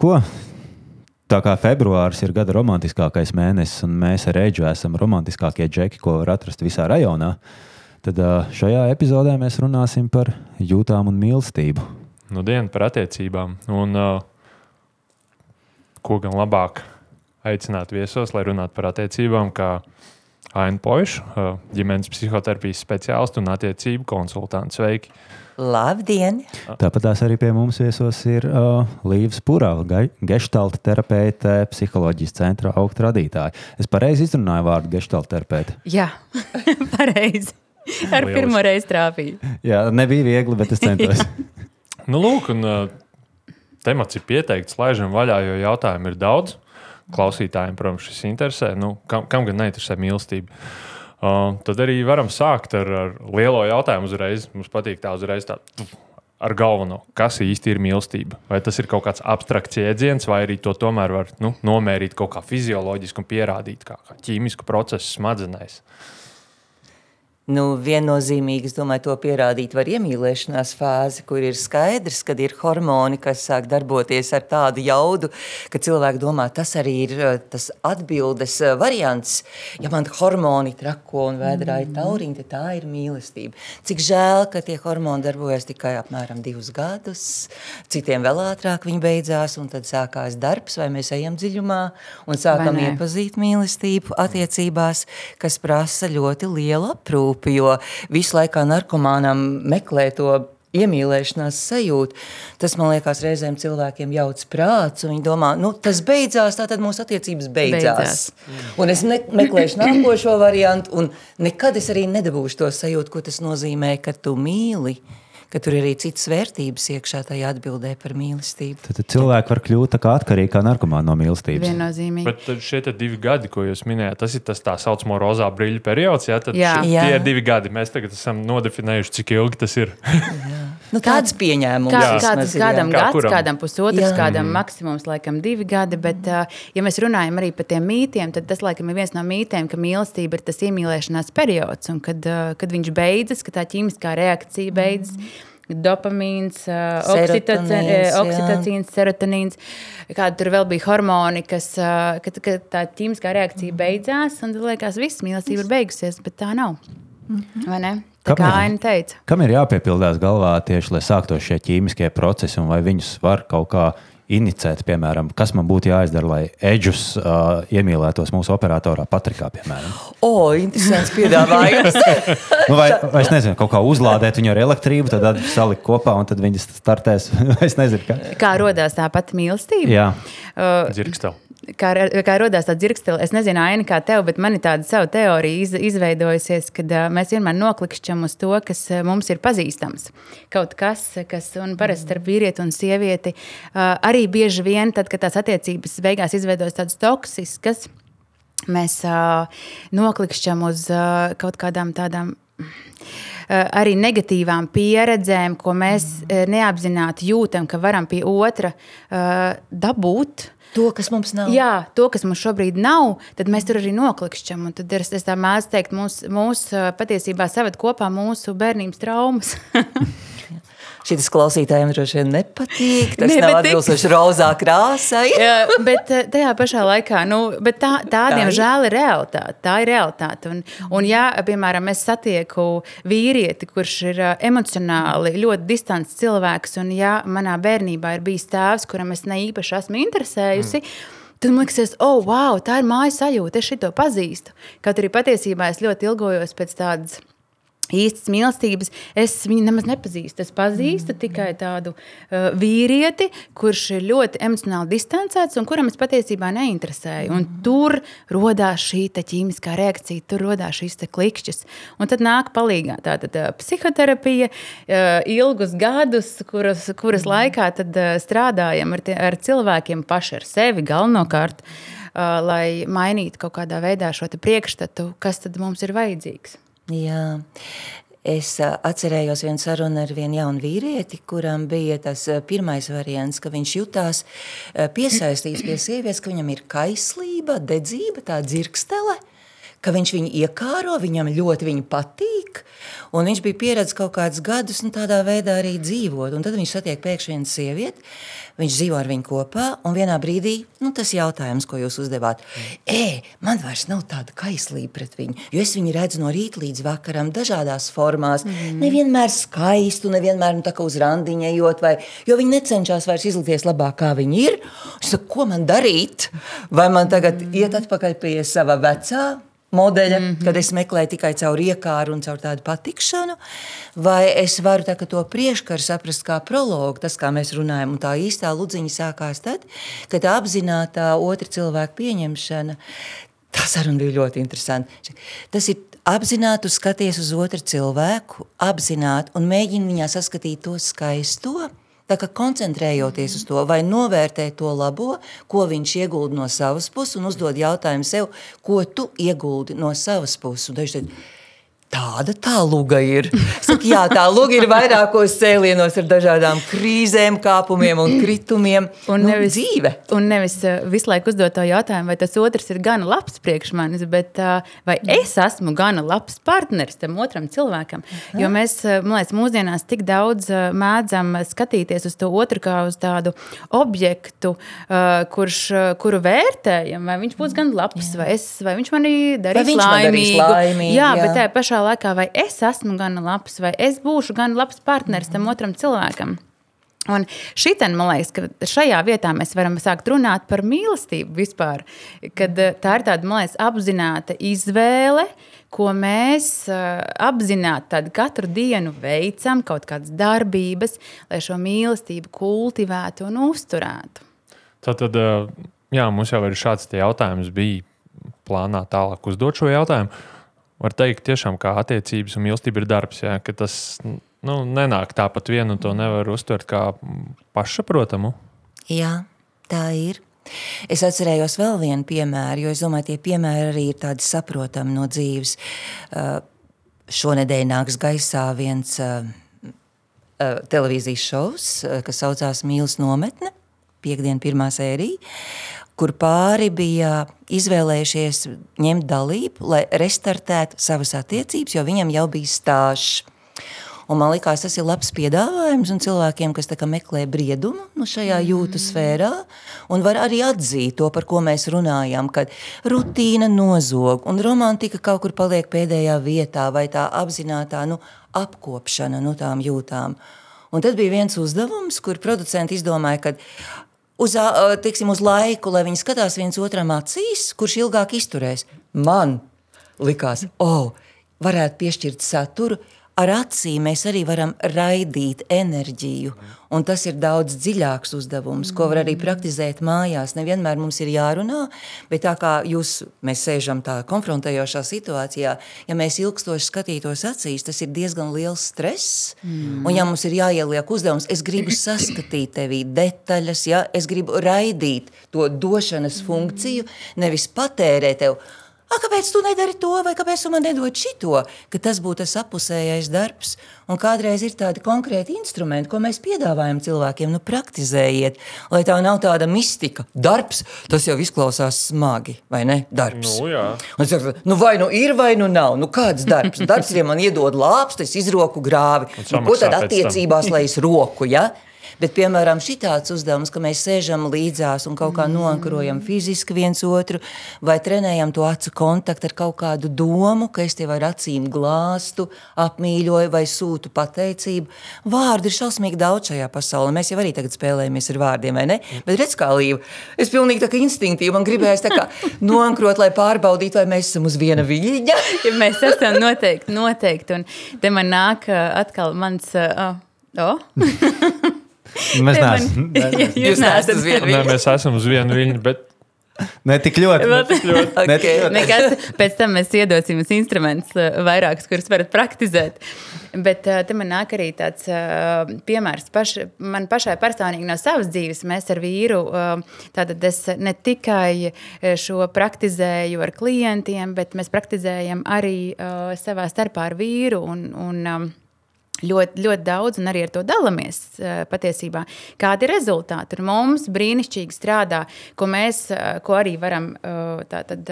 ko? Tā kā februāris ir gada romantiskākais mēnesis, un mēs ar Eģu esam romantiskākie džeki, ko var atrast visā rajonā, tad šajā epizodē mēs runāsim par jūtām un mīlestību. Nu, diena par attiecībām. Un, uh, ko gan labāk aicināt viesos, lai runātu par attiecībām, kā Aina Poša, uh, ģimenes psihoterapijas speciālists un attiecību konsultants. Sveiki! Labdien! Tāpat arī pie mums viesos ir uh, Līves Pūrāla, gestalta terapeite, psiholoģijas centra augsta radītāja. Es pareizi izrunāju vārdu gestalta terapeite. Jā, pareizi. Ar Lieliski. pirmo reizi trāpīju. Jā, nebija viegli, bet es centos. nu, lūk, un uh, temats ir pieteikts, laižam vaļā, jo jautājumu ir daudz. Klausītājiem, protams, šis interesē. Nu, kam, kam gan neinteresē mīlestība? Uh, tad arī varam sākt ar, ar lielo jautājumu uzreiz. Mums patīk tā uzreiz tā. Ar galveno, kas īsti ir mīlestība? Vai tas ir kaut kāds abstrakts jēdziens, vai arī to tomēr var nu, nomērīt kaut kā fizioloģiski un pierādīt kā, kā ķīmisku procesu smadzenēs? Uh, Nu, viennozīmīgi, es domāju, to pierādīt var iemīlēšanās fāzi, kur ir skaidrs, kad ir hormoni, kas sāk darboties ar tādu jaudu, ka cilvēki domā, tas arī ir eh, tas atbildes eh, variants. Ja man hormoni trako un vēdrā ir tauriņi, tad tā ir mīlestība. Cik žēl, ka tie hormoni darbojas tikai apmēram divus gadus, citiem vēl ātrāk viņi beidzās, un tad sākās darbs, vai mēs ejam dziļumā un sākam iepazīt mīlestību attiecībās, kas prasa ļoti lielu aprūpi grupu, jo visu laiku narkomānam meklē to iemīlēšanās sajūta. Tas man liekas, reizēm cilvēkiem jauc prāts, un viņi domā, nu, tas beidzās, tā tad mūsu attiecības beidzās. beidzās. Un es meklēšu nākošo variantu, un nekad es arī nedabūšu to sajūtu, ko tas nozīmē, ka tu mīli ka tur ir arī citas vērtības iekšā tajā atbildē par mīlestību. Tad, tad cilvēki var kļūt atkarīgi kā narkomāni no mīlestības. Viennozīmīgi. Bet šie divi gadi, ko jūs minējāt, tas ir tas tā saucamo rozā brīļu periods. Jā, tad jā. Šie, tie ir divi gadi. Mēs tagad esam nodefinējuši, cik ilgi tas ir. Nu, tāds pieņēmums. Kā, kāds, kādam jā. gads, Kā kādam pusotrs, jā. kādam mm. maksimums laikam divi gadi. Bet, uh, ja mēs runājam arī par tiem mītiem, tad tas laikam ir viens no mītiem, ka mīlestība ir tas iemīlēšanās periods. Un kad, uh, kad viņš beidzas, kad tā ķīmiskā reakcija beidzas. Mm dopamīns, oksitocīns, serotonīns, kāda tur vēl bija hormoni, kas, kad, kad tā ķīmiskā reakcija beidzās, un tad liekas, viss mīlestība ir beigusies, bet tā nav. Vai ne? Tā kam kā Aina teica. Kam ir jāpiepildās galvā tieši, lai sāktos šie ķīmiskie procesi, un vai viņus var kaut kā inicēt, piemēram, kas man būtu jāizdara, lai Edžus uh, iemīlētos mūsu operatorā, Patrikā, piemēram? O, interesants piedāvājums. nu, vai, vai es nezinu, kaut kā uzlādēt viņu ar elektrību, tad salikt kopā un tad viņas startēs. es nezinu, kā. Kā rodās tā pati mīlestība? Jā. Uh, Dzirkstēl kā, kā radās tā dzirkstele. Es nezinu, Aina, kā tev, bet man ir tāda sava teorija iz, izveidojusies, kad uh, mēs vienmēr noklikšķam uz to, kas uh, mums ir pazīstams. Kaut kas, kas un parasti starp vīrieti un sievieti uh, arī bieži vien, tad, kad tās attiecības beigās izveidojas tādas toksiskas, mēs uh, noklikšķam uz uh, kaut kādām tādām arī negatīvām pieredzēm, ko mēs neapzināti jūtam, ka varam pie otra dabūt. To, kas mums nav. Jā, to, kas mums šobrīd nav, tad mēs tur arī noklikšķam. Un tad es, es tā mēdzu teikt, mūs, mūs patiesībā saved kopā mūsu bērnības traumas. Šis klausītājiem droši vien nepatīk. Tas ne, nav atbilstoši tik... rozā krāsai. Jā, bet eh, tajā pašā laikā, nu, tā, tā diemžēl ir realitāte. Tā ir realitāte. Un, un ja, piemēram, es satieku vīrieti, kurš ir eh, emocionāli ļoti distants cilvēks, un ja manā bērnībā ir bijis tēvs, kuram es ne īpaši esmu interesējusi, mm. Tad man liekas, oh, wow, tā ir mājas sajūta, es šo pazīstu. Kaut arī patiesībā es ļoti ilgojos pēc tādas īstas mīlestības es viņu nemaz nepazīstu. Es pazīstu mm. tikai tādu uh, vīrieti, kurš ir ļoti emocionāli distancēts un kuram es patiesībā neinteresēju. Un mm. tur radās šī ķīmiskā reakcija, tur radās šīs klikšķis. Un tad nāk palīdzīgā tāda tā, psihoterapija, uh, ilgus gadus, kuras, kuras mm. laikā tad, uh, strādājam ar, tie, ar cilvēkiem paši ar sevi galvenokārt. Uh, lai mainītu kaut kādā veidā šo priekšstatu, kas tad mums ir vajadzīgs. Jā. Es atcerējos vienu sarunu ar vienu jaunu vīrieti, kuram bija tas pirmais variants, ka viņš jutās piesaistīts pie sievietes, ka viņam ir kaislība, dedzība, tā dzirkstele, ka viņš viņu iekāro, viņam ļoti viņa patīk. Un viņš bija pieredzējis kaut kādus gadus, nu, tādā veidā arī dzīvot. Un tad viņš satiek pēkšņi vienu sievieti, viņš dzīvo ar viņu kopā, un vienā brīdī nu, tas jautājums, ko jūs uzdevāt, e, man vairs nav tāda kaislība pret viņu, jo es viņu redzu no rīta līdz vakaram dažādās formās, mm. nevienmēr skaistu, nevienmēr nu, uz randiņa ejot, vai, jo viņi necenšas vairs izlikties labāk, kā viņi ir. Es saku, ko man darīt? Vai man tagad mm. iet atpakaļ pie sava vecā? Modeļa, mm -hmm. kad es meklēju tikai caur iekāru un caur tādu patikšanu, vai es varu to priekškaru saprast kā prologu, tas, kā mēs runājam, un tā īstā ludziņa sākās tad, kad apzināta otra cilvēka pieņemšana. Tā saruna bija ļoti interesanta. Tas ir apzināti skaties uz otru cilvēku, apzināti un mēģini viņā saskatīt to skaisto, Tā kā koncentrējoties uz to, vai novērtēt to labo, ko viņš iegulda no savas puses, un uzdod jautājumu sev, ko tu ieguldi no savas puses. Teikt, Tāda tā luga ir. Saku, jā, tā luga ir vairākos cēlienos ar dažādām krīzēm, kāpumiem un kritumiem. Un nu, nevis, dzīve. Un nevis uh, visu laiku uzdot to jautājumu, vai tas otrs ir gana labs priekš manis, bet uh, vai es esmu gana labs partneris tam otram cilvēkam. Jo mēs, uh, man liekas, mūsdienās tik daudz mēdzam skatīties uz to otru kā uz tādu objektu, kurš, kuru vērtējam, vai viņš būs gan labs, jā. vai, es, vai viņš manī darīs laimīgu. laimīgu. Jā, jā, bet tajā pašā pašā laikā, vai es esmu gan labs, vai es būšu gan labs partneris tam otram cilvēkam. Un šitien, man liekas, ka šajā vietā mēs varam sākt runāt par mīlestību vispār. Kad eh, tā ir tāda, man liekas, apzināta izvēle, ko mēs uh, apzināti katru dienu veicam, kaut kādas darbības, lai šo mīlestību kultivētu un uzturētu. Tad, uh, jā, mums jau ir šāds jautājums, bija plānā tālāk uzdot šo jautājumu var teikt, tiešām, kā attiecības un mīlestība ir darbs. Jā, tas nu, nenāk tāpat vienu, to nevar uztvert kā pašsaprotamu. Jā, tā ir. Es atcerējos vēl vienu piemēru, jo es domāju, tie piemēri arī ir tādi saprotami no dzīves. Uh, šonadēļ nāks gaisā viens uh, uh, televīzijas šovs, kas saucās Mīlas nometne, piekdiena pirmā sērija kur pāri bija izvēlējušies ņemt dalību, lai restartētu savas attiecības, jo viņam jau bija stāsts. Un man liekas, tas ir labs piedāvājums cilvēkiem, kas meklē briedumu nu, šajā jūtas sfērā, un var arī atzīt to, par ko mēs runājam, kad rutīna nozog un romantika kaut kur paliek pēdējā vietā, vai tā apzināta nu, apkopšana no nu, tām jūtām. Un tad bija viens uzdevums, kur producenti izdomāja, ka uz, tiksim, uz laiku, lai viņi skatās viens otram acīs, kurš ilgāk izturēs. Man likās, oh, varētu piešķirt saturu, ar acīm mēs arī varam raidīt enerģiju. Un tas ir daudz dziļāks uzdevums, ko var arī praktizēt mājās. Nevienmēr mums ir jārunā, bet tā kā jūs, mēs sēžam tā konfrontējošā situācijā, ja mēs ilgstoši skatītos acīs, tas ir diezgan liels stress. Mm. Un ja mums ir jāieliek uzdevums, es gribu saskatīt tevī detaļas, ja? es gribu raidīt to došanas funkciju, nevis patērēt tev A, kāpēc tu nedari to, vai kāpēc tu man nedod šito? Ka tas būtu tas apusējais darbs. Un kādreiz ir tādi konkrēti instrumenti, ko mēs piedāvājam cilvēkiem. Nu, praktizējiet, lai tā nav tāda mistika. Darbs, tas jau izklausās smagi, vai ne? Darbs. Nu, jā. Un saka, nu vai nu ir, vai nu nav. Nu, kāds darbs? Darbs ja man iedod lāpstu, es izroku grāvi. Nu, ko tad attiecībās, lai es roku, ja? Bet, piemēram, šitāds uzdevums, ka mēs sēžam līdzās un kaut kā mm. noankurojam fiziski viens otru, vai trenējam to acu kontaktu ar kaut kādu domu, ka es tev ar acīm glāstu, apmīļoju vai sūtu pateicību. Vārdu ir šausmīgi daudz šajā pasaulē. Mēs jau arī tagad spēlējamies ar vārdiem, vai ne? Mm. Bet redz, kā līva. Es pilnīgi tā kā instinktīvi man gribējās tā kā noankurot, lai pārbaudītu, vai mēs esam uz viena viļņa. ja mēs esam noteikti, noteikti. Un te man nāk atkal mans. Uh, oh. Mēs neesam. Jūs neesat uz vienu viļņu. Mēs esam uz vienu viļņu, bet Ne tik ļoti. Ne tik ļoti. okay. ne tik ļoti. Nekas, pēc tam mēs iedosim jums instrumentus vairākus, kurus varat praktizēt. Bet uh, te man nāk arī tāds uh, piemērs paš, man pašai personīgi no savas dzīves. Mēs ar vīru, tātad es ne tikai šo praktizēju ar klientiem, bet mēs praktizējam arī savā starpā ar vīru. Un, un, ļoti, ļoti daudz, un arī ar to dalāmies eh, patiesībā. Kādi ir rezultāti? Ar mums brīnišķīgi strādā, ko mēs eh, ko arī varam eh, tātad,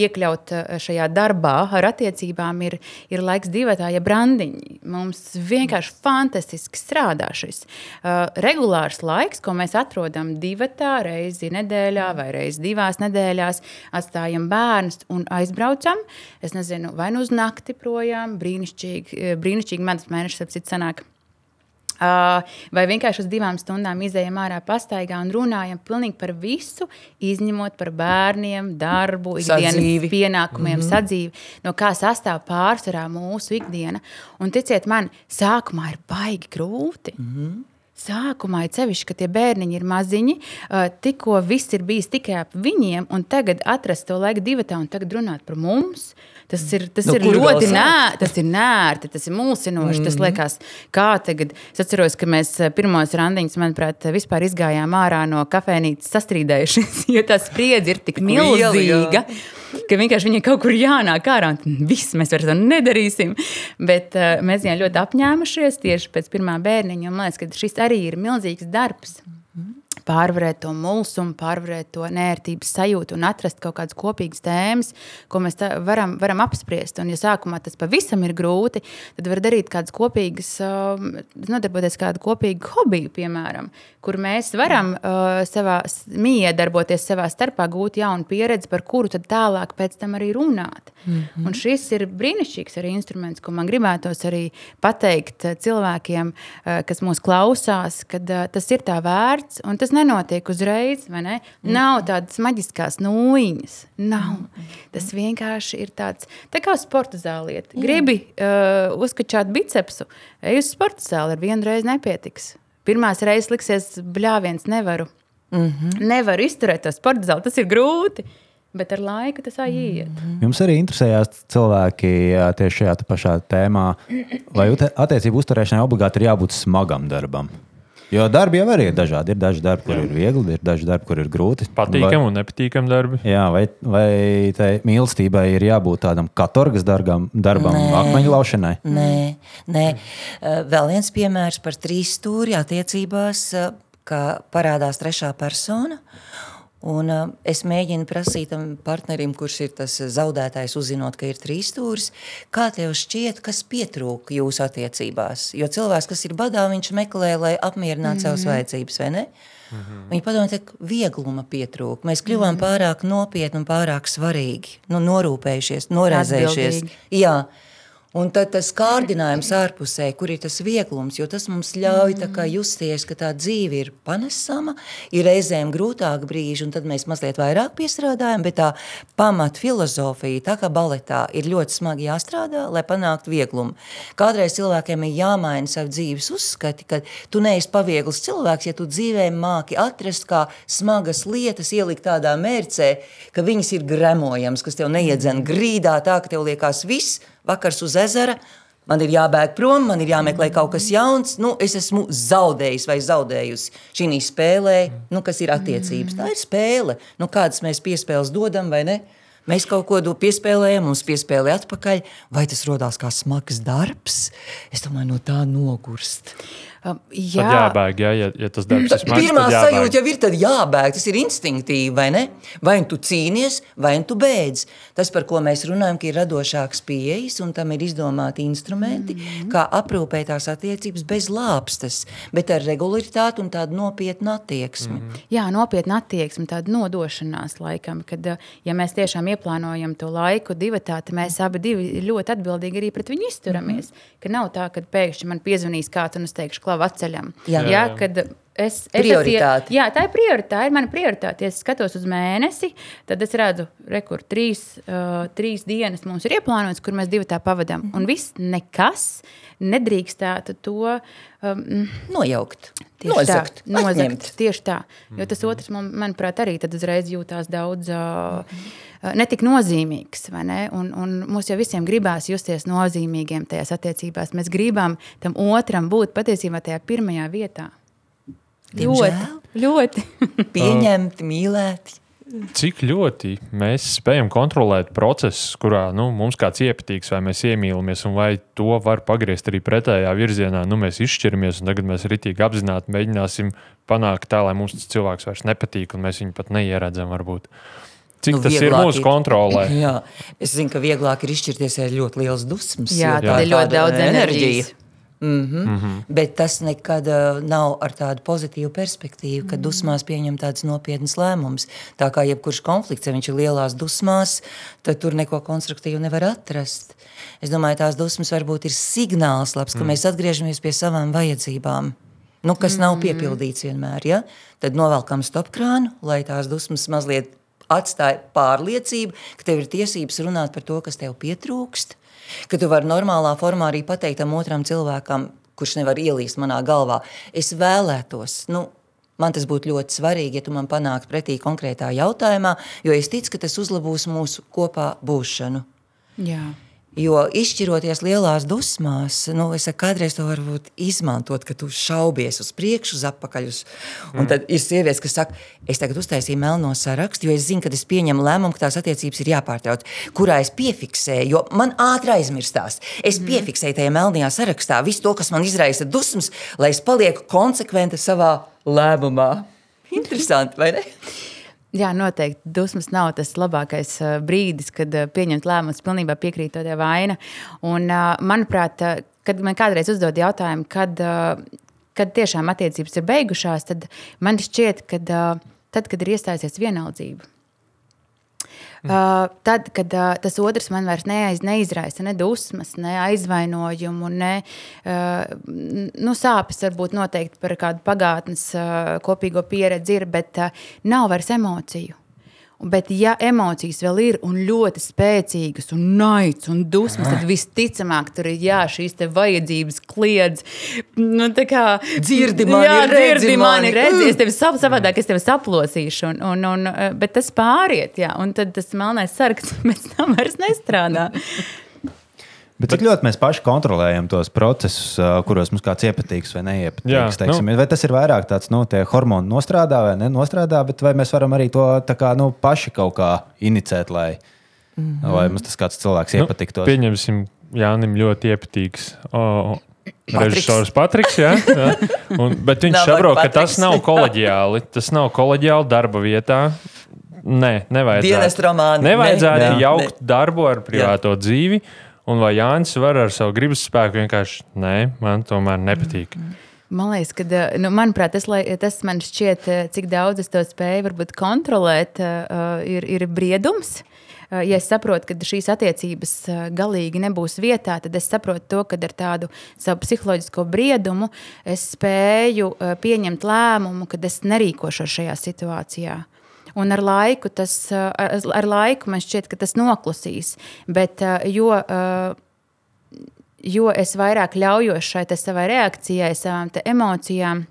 iekļaut šajā darbā ar attiecībām, ir, ir laiks divatā, ja brandiņi. Mums vienkārši fantastiski strādā šis regulārs laiks, ko mēs atrodam divatā reizi nedēļā vai reizi divās nedēļās, atstājam bērnus un aizbraucam. Es nezinu, vai nu uz nakti projām, brīnišķīgi, brīnišķīgi mēnešus starp citu sanāk. Uh, vai vienkārši uz divām stundām izējām ārā pastaigā un runājam par visu, izņemot par bērniem, darbu, ikdienas sadzīvi. pienākumiem, mm -hmm. sadzīvi, no kā sastāv pārsvarā mūsu ikdiena. Un ticiet man, sākumā ir baigi grūti. Mm -hmm. Sākumā ir sevišķi, ka tie bērniņi ir maziņi, tikko viss ir bijis tikai ap viņiem, un tagad atrast to laiku divatā un tagad runāt par mums. Tas ir, tas no, ir ļoti nē, tas ir nērti, tas ir mulsinoši. Mm -hmm. Tas liekas, kā tagad. Es atceros, ka mēs pirmos randiņus, manuprāt, vispār izgājām ārā no kafejnīcas sastrīdējušies, jo tā spriedze ir tik milzīga. Liela, ka vienkārši viņai kaut kur jānāk ārā, un viss mēs vairs to nedarīsim. Bet uh, mēs viņai ļoti apņēmušies tieši pēc pirmā bērniņa, un man liekas, ka šis arī ir milzīgs darbs pārvarēt to mulsumu, pārvarēt to nērtības sajūtu un atrast kaut kādas kopīgas tēmas, ko mēs varam, varam apspriest. Un, ja sākumā tas pavisam ir grūti, tad var darīt kādas kopīgas, um, nodarboties kādu kopīgu hobiju, piemēram, kur mēs varam uh, savā miedarboties savā starpā, gūt jaunu pieredzi, par kuru tad tālāk pēc tam arī runāt. Mm -hmm. Un šis ir brīnišķīgs arī instruments, ko man gribētos arī pateikt cilvēkiem, uh, kas mūs klausās, kad uh, tas ir tā vērts un tas nenotiek uzreiz. Ne? Mm. Nav tādas maģiskās nūjiņas. Nav. Mm. Tas vienkārši ir tāds tā kā sporta zāliet. Gribi uh, uzkačāt bicepsu, ej uz sporta zāli, ar vienu reizi nepietiks. Pirmās reizes liksies, bļāviens, nevaru. Mm -hmm. Nevaru izturēt to sporta zāli, tas ir grūti. Bet ar laiku tas aiziet. -hmm. Jums arī interesējās cilvēki tieši šajā pašā tēmā, vai attiecību uzturēšanai obligāti ir jābūt smagam darbam? Jo darbi jau arī ir dažādi. Ir daži darbi, kur jā. ir viegli, ir daži darbi, kur ir grūti. Patīkami un nepatīkami darbi. Jā, vai, vai tai mīlestībai ir jābūt tādam katorgas darbam, darbam akmeņu laušanai? Nē, nē. Vēl viens piemērs par trīs stūri attiecībās, kā parādās trešā persona. Un, uh, es mēģinu prasīt tam partnerim, kurš ir tas zaudētājs, uzzinot, ka ir trīs stūris, kā tev šķiet, kas pietrūka jūsu attiecībās. Jo cilvēks, kas ir badā, viņš meklē, lai apmierinātu mm -hmm. savas vajadzības, vai ne? Mm -hmm. Viņi padomā, ka viegluma pietrūka. Mēs kļuvām mm -hmm. pārāk nopietni un pārāk svarīgi, nu, norūpējušies, noraizējušies. Jā, Un tad tas kārdinājums ārpusē, kur ir tas vieglums, jo tas mums ļauj mm. justies, ka tā dzīve ir panesama, ir reizēm grūtāk brīži, un tad mēs mazliet vairāk piestrādājam, bet tā pamat filozofija, tā kā baletā, ir ļoti smagi jāstrādā, lai panāktu vieglumu. Kādreiz cilvēkiem ir jāmaina savu dzīves uzskati, ka tu neesi paviegls cilvēks, ja tu dzīvē māki atrast kā smagas lietas, ielikt tādā mērcē, ka viņas ir gremojams, kas tev neiedzen grīdā tā, ka tev liekas viss, vakars uz ezera, man ir jābēg prom, man ir jāmeklē kaut kas jauns. Nu, es esmu zaudējis vai zaudējusi šī spēlē, nu, kas ir attiecības. Tā ir spēle. Nu, kādas mēs piespēles dodam vai ne? Mēs kaut ko piespēlējam, mums piespēlē atpakaļ. Vai tas radās kā smags darbs? Es domāju, no tā nogurst. Um, jā, tad jābēg, jā, ja, ja tas darbs ir smags. Pirmā sajūta jau ir, tad jābēg. Tas ir instinktīvi, vai ne? Vai nu tu cīnies, vai nu tu beidz. Tas, par ko mēs runājam, ka ir radošāks pieejas, un tam ir izdomāti instrumenti, mm -hmm. kā aprūpēt tās attiecības bez lāpstas, bet ar regularitāti un tādu nopietnu attieksmi. Mm -hmm. Jā, nopietna attieksme, tāda nodošanās laikam, kad, uh, ja mēs tiešām ieplānojam to laiku divatā, tad mēs abi ļoti atbildīgi arī pret viņu izturamies. Mm -hmm. Ka nav tā, ka pēkšņi man piezvanīs kāds un es teikšu, klavu atceļam. Jā, jā, jā. kad es, es prioritāte. Es, jā, tā ir prioritāte. Tā ir mana prioritāte. Ja es skatos uz mēnesi, tad es redzu, kur trīs, uh, trīs dienas mums ir ieplānotas, kur mēs divi tā pavadām. Mm. Un viss nekas nedrīkstētu to um, nojaukt. Tieši nozakt, tā, nozakt, tieši tā. Jo tas otrs, man, manuprāt, arī uzreiz jūtās daudz. Uh, netik nozīmīgs. Ne? Un, un mums jau visiem gribās justies nozīmīgiem tajās attiecībās. Mēs gribam tam otram būt patiesībā tajā pirmajā vietā. Diemžēl. Ļoti, ļoti. pieņemti, mīlēti. cik ļoti mēs spējam kontrolēt procesus, kurā nu, mums kāds iepatīks, vai mēs iemīlamies, un vai to var pagriezt arī pretējā virzienā. Nu, mēs izšķiramies, un tagad mēs ritīgi apzināti mēģināsim panākt tā, lai mums tas cilvēks vairs nepatīk, un mēs viņu pat neieredzam. Varbūt. Cik nu, tas ir mūsu kontrolē? Jā, es zinu, ka vieglāk ir izšķirties, ja ir ļoti liels dusmas. Jā, tā ir ļoti daudz enerģijas. Mm -hmm. Mm -hmm. Bet tas nekad uh, nav ar tādu pozitīvu perspektīvu, kad mm -hmm. dusmās pieņem tādas nopietnas lēmumus. Tā kā jebkurš konflikts, ja viņš ir lielās dusmās, tad tur neko konstruktīvu nevar atrast. Es domāju, tās dusmas varbūt ir signāls, labs, ka mm. mēs atgriežamies pie savām vajadzībām. Nu, kas mm -hmm. nav piepildīts vienmēr, ja? tad novelkam stopkrānu, lai tās dusmas mazliet atstāja pārliecību, ka tev ir tiesības runāt par to, kas tev pietrūkst Ka tu vari normālā formā arī pateikt tam otram cilvēkam, kurš nevar ielīst manā galvā, es vēlētos. Nu, Man tas būtu ļoti svarīgi, ja tu man panāktu pretī konkrētā jautājumā, jo es ticu, ka tas uzlabos mūsu kopā būšanu. Jā. Jo izšķiroties lielās dusmās, nu, es kādreiz to varbūt izmantot, ka tu šaubies uz priekšu, uz apakaļ. Uz, un mm. tad ir sievietes, kas saka, es tagad uztaisīju melno sarakstu, jo es zinu, ka es pieņemu lēmumu, ka tās attiecības ir jāpārtrauc, kurā es piefiksēju, jo man ātri aizmirstās. Es mm. piefiksēju tajā melnajā sarakstā visu to, kas man izraisa dusmas, lai es palieku konsekventi savā lēmumā. Interesanti, vai ne? Jā, noteikti. Dusmas nav tas labākais uh, brīdis, kad uh, pieņemt lēmumus, pilnībā piekrītot ja vaina. Un, uh, manuprāt, kad man kādreiz uzdod jautājumu, kad, kad tiešām attiecības ir beigušās, tad man šķiet, ka tad, kad ir iestājusies vienaldzība. Uh, tad, kad uh, tas otrs man vairs neaiz, neizraisa ne dusmas, ne aizvainojumu, ne uh, nu, sāpes, varbūt noteikti par kādu pagātnes uh, kopīgo pieredzi, ir, bet uh, nav vairs emociju. Bet, ja emocijas vēl ir un ļoti spēcīgas, un naids un dusmas, tad visticamāk tur ir jā, šīs vajadzības kliedz. Nu, kā, dzirdi mani, jā, dzirdi mani, redzi, es tevi sav, savādāk, es tevi saplosīšu. Un, un, un, bet tas pāriet, jā, un tad tas melnais sargs pēc tam vairs nestrādā. Bet cik ļoti mēs paši kontrolējam tos procesus, kuros mums kāds iepatīks vai neiepatīks? Jā, nu. Vai tas ir vairāk tāds, nu, tie hormoni nostrādā vai nenostrādā, bet vai mēs varam arī to kā, nu, paši kaut kā inicēt, lai, mm -hmm. lai mums tas kāds cilvēks nu, iepatiktos? Pieņemsim, Jānim ļoti iepatīks. O, Režisors Patriks, jā, jā. Un, bet viņš saprot, ka tas nav koleģiāli. Tas nav koleģiāli darba vietā. Nē, nevajadzētu. Nevajadzētu ne, jaukt ne. darbu ar privāto jā. dzīvi. Un vai Jānis var ar savu gribas spēku vienkārši, nē, man tomēr nepatīk. Man liekas, ka, eh, nu, manuprāt, tas, lai, tas man šķiet, eh, cik daudz es to spēju varbūt kontrolēt, uh, ir, ir briedums. Uh, ja es saprotu, ka šīs attiecības uh, galīgi nebūs vietā, tad es saprotu to, ka ar tādu savu psiholoģisko briedumu es spēju pieņemt lēmumu, ka es nerīkošos šajā situācijā. Un ar laiku, tas, ar, ar laiku man šķiet, ka tas noklusīs. Bet, jo, jo es vairāk ļaujos šai savai reakcijai, savām emocijām,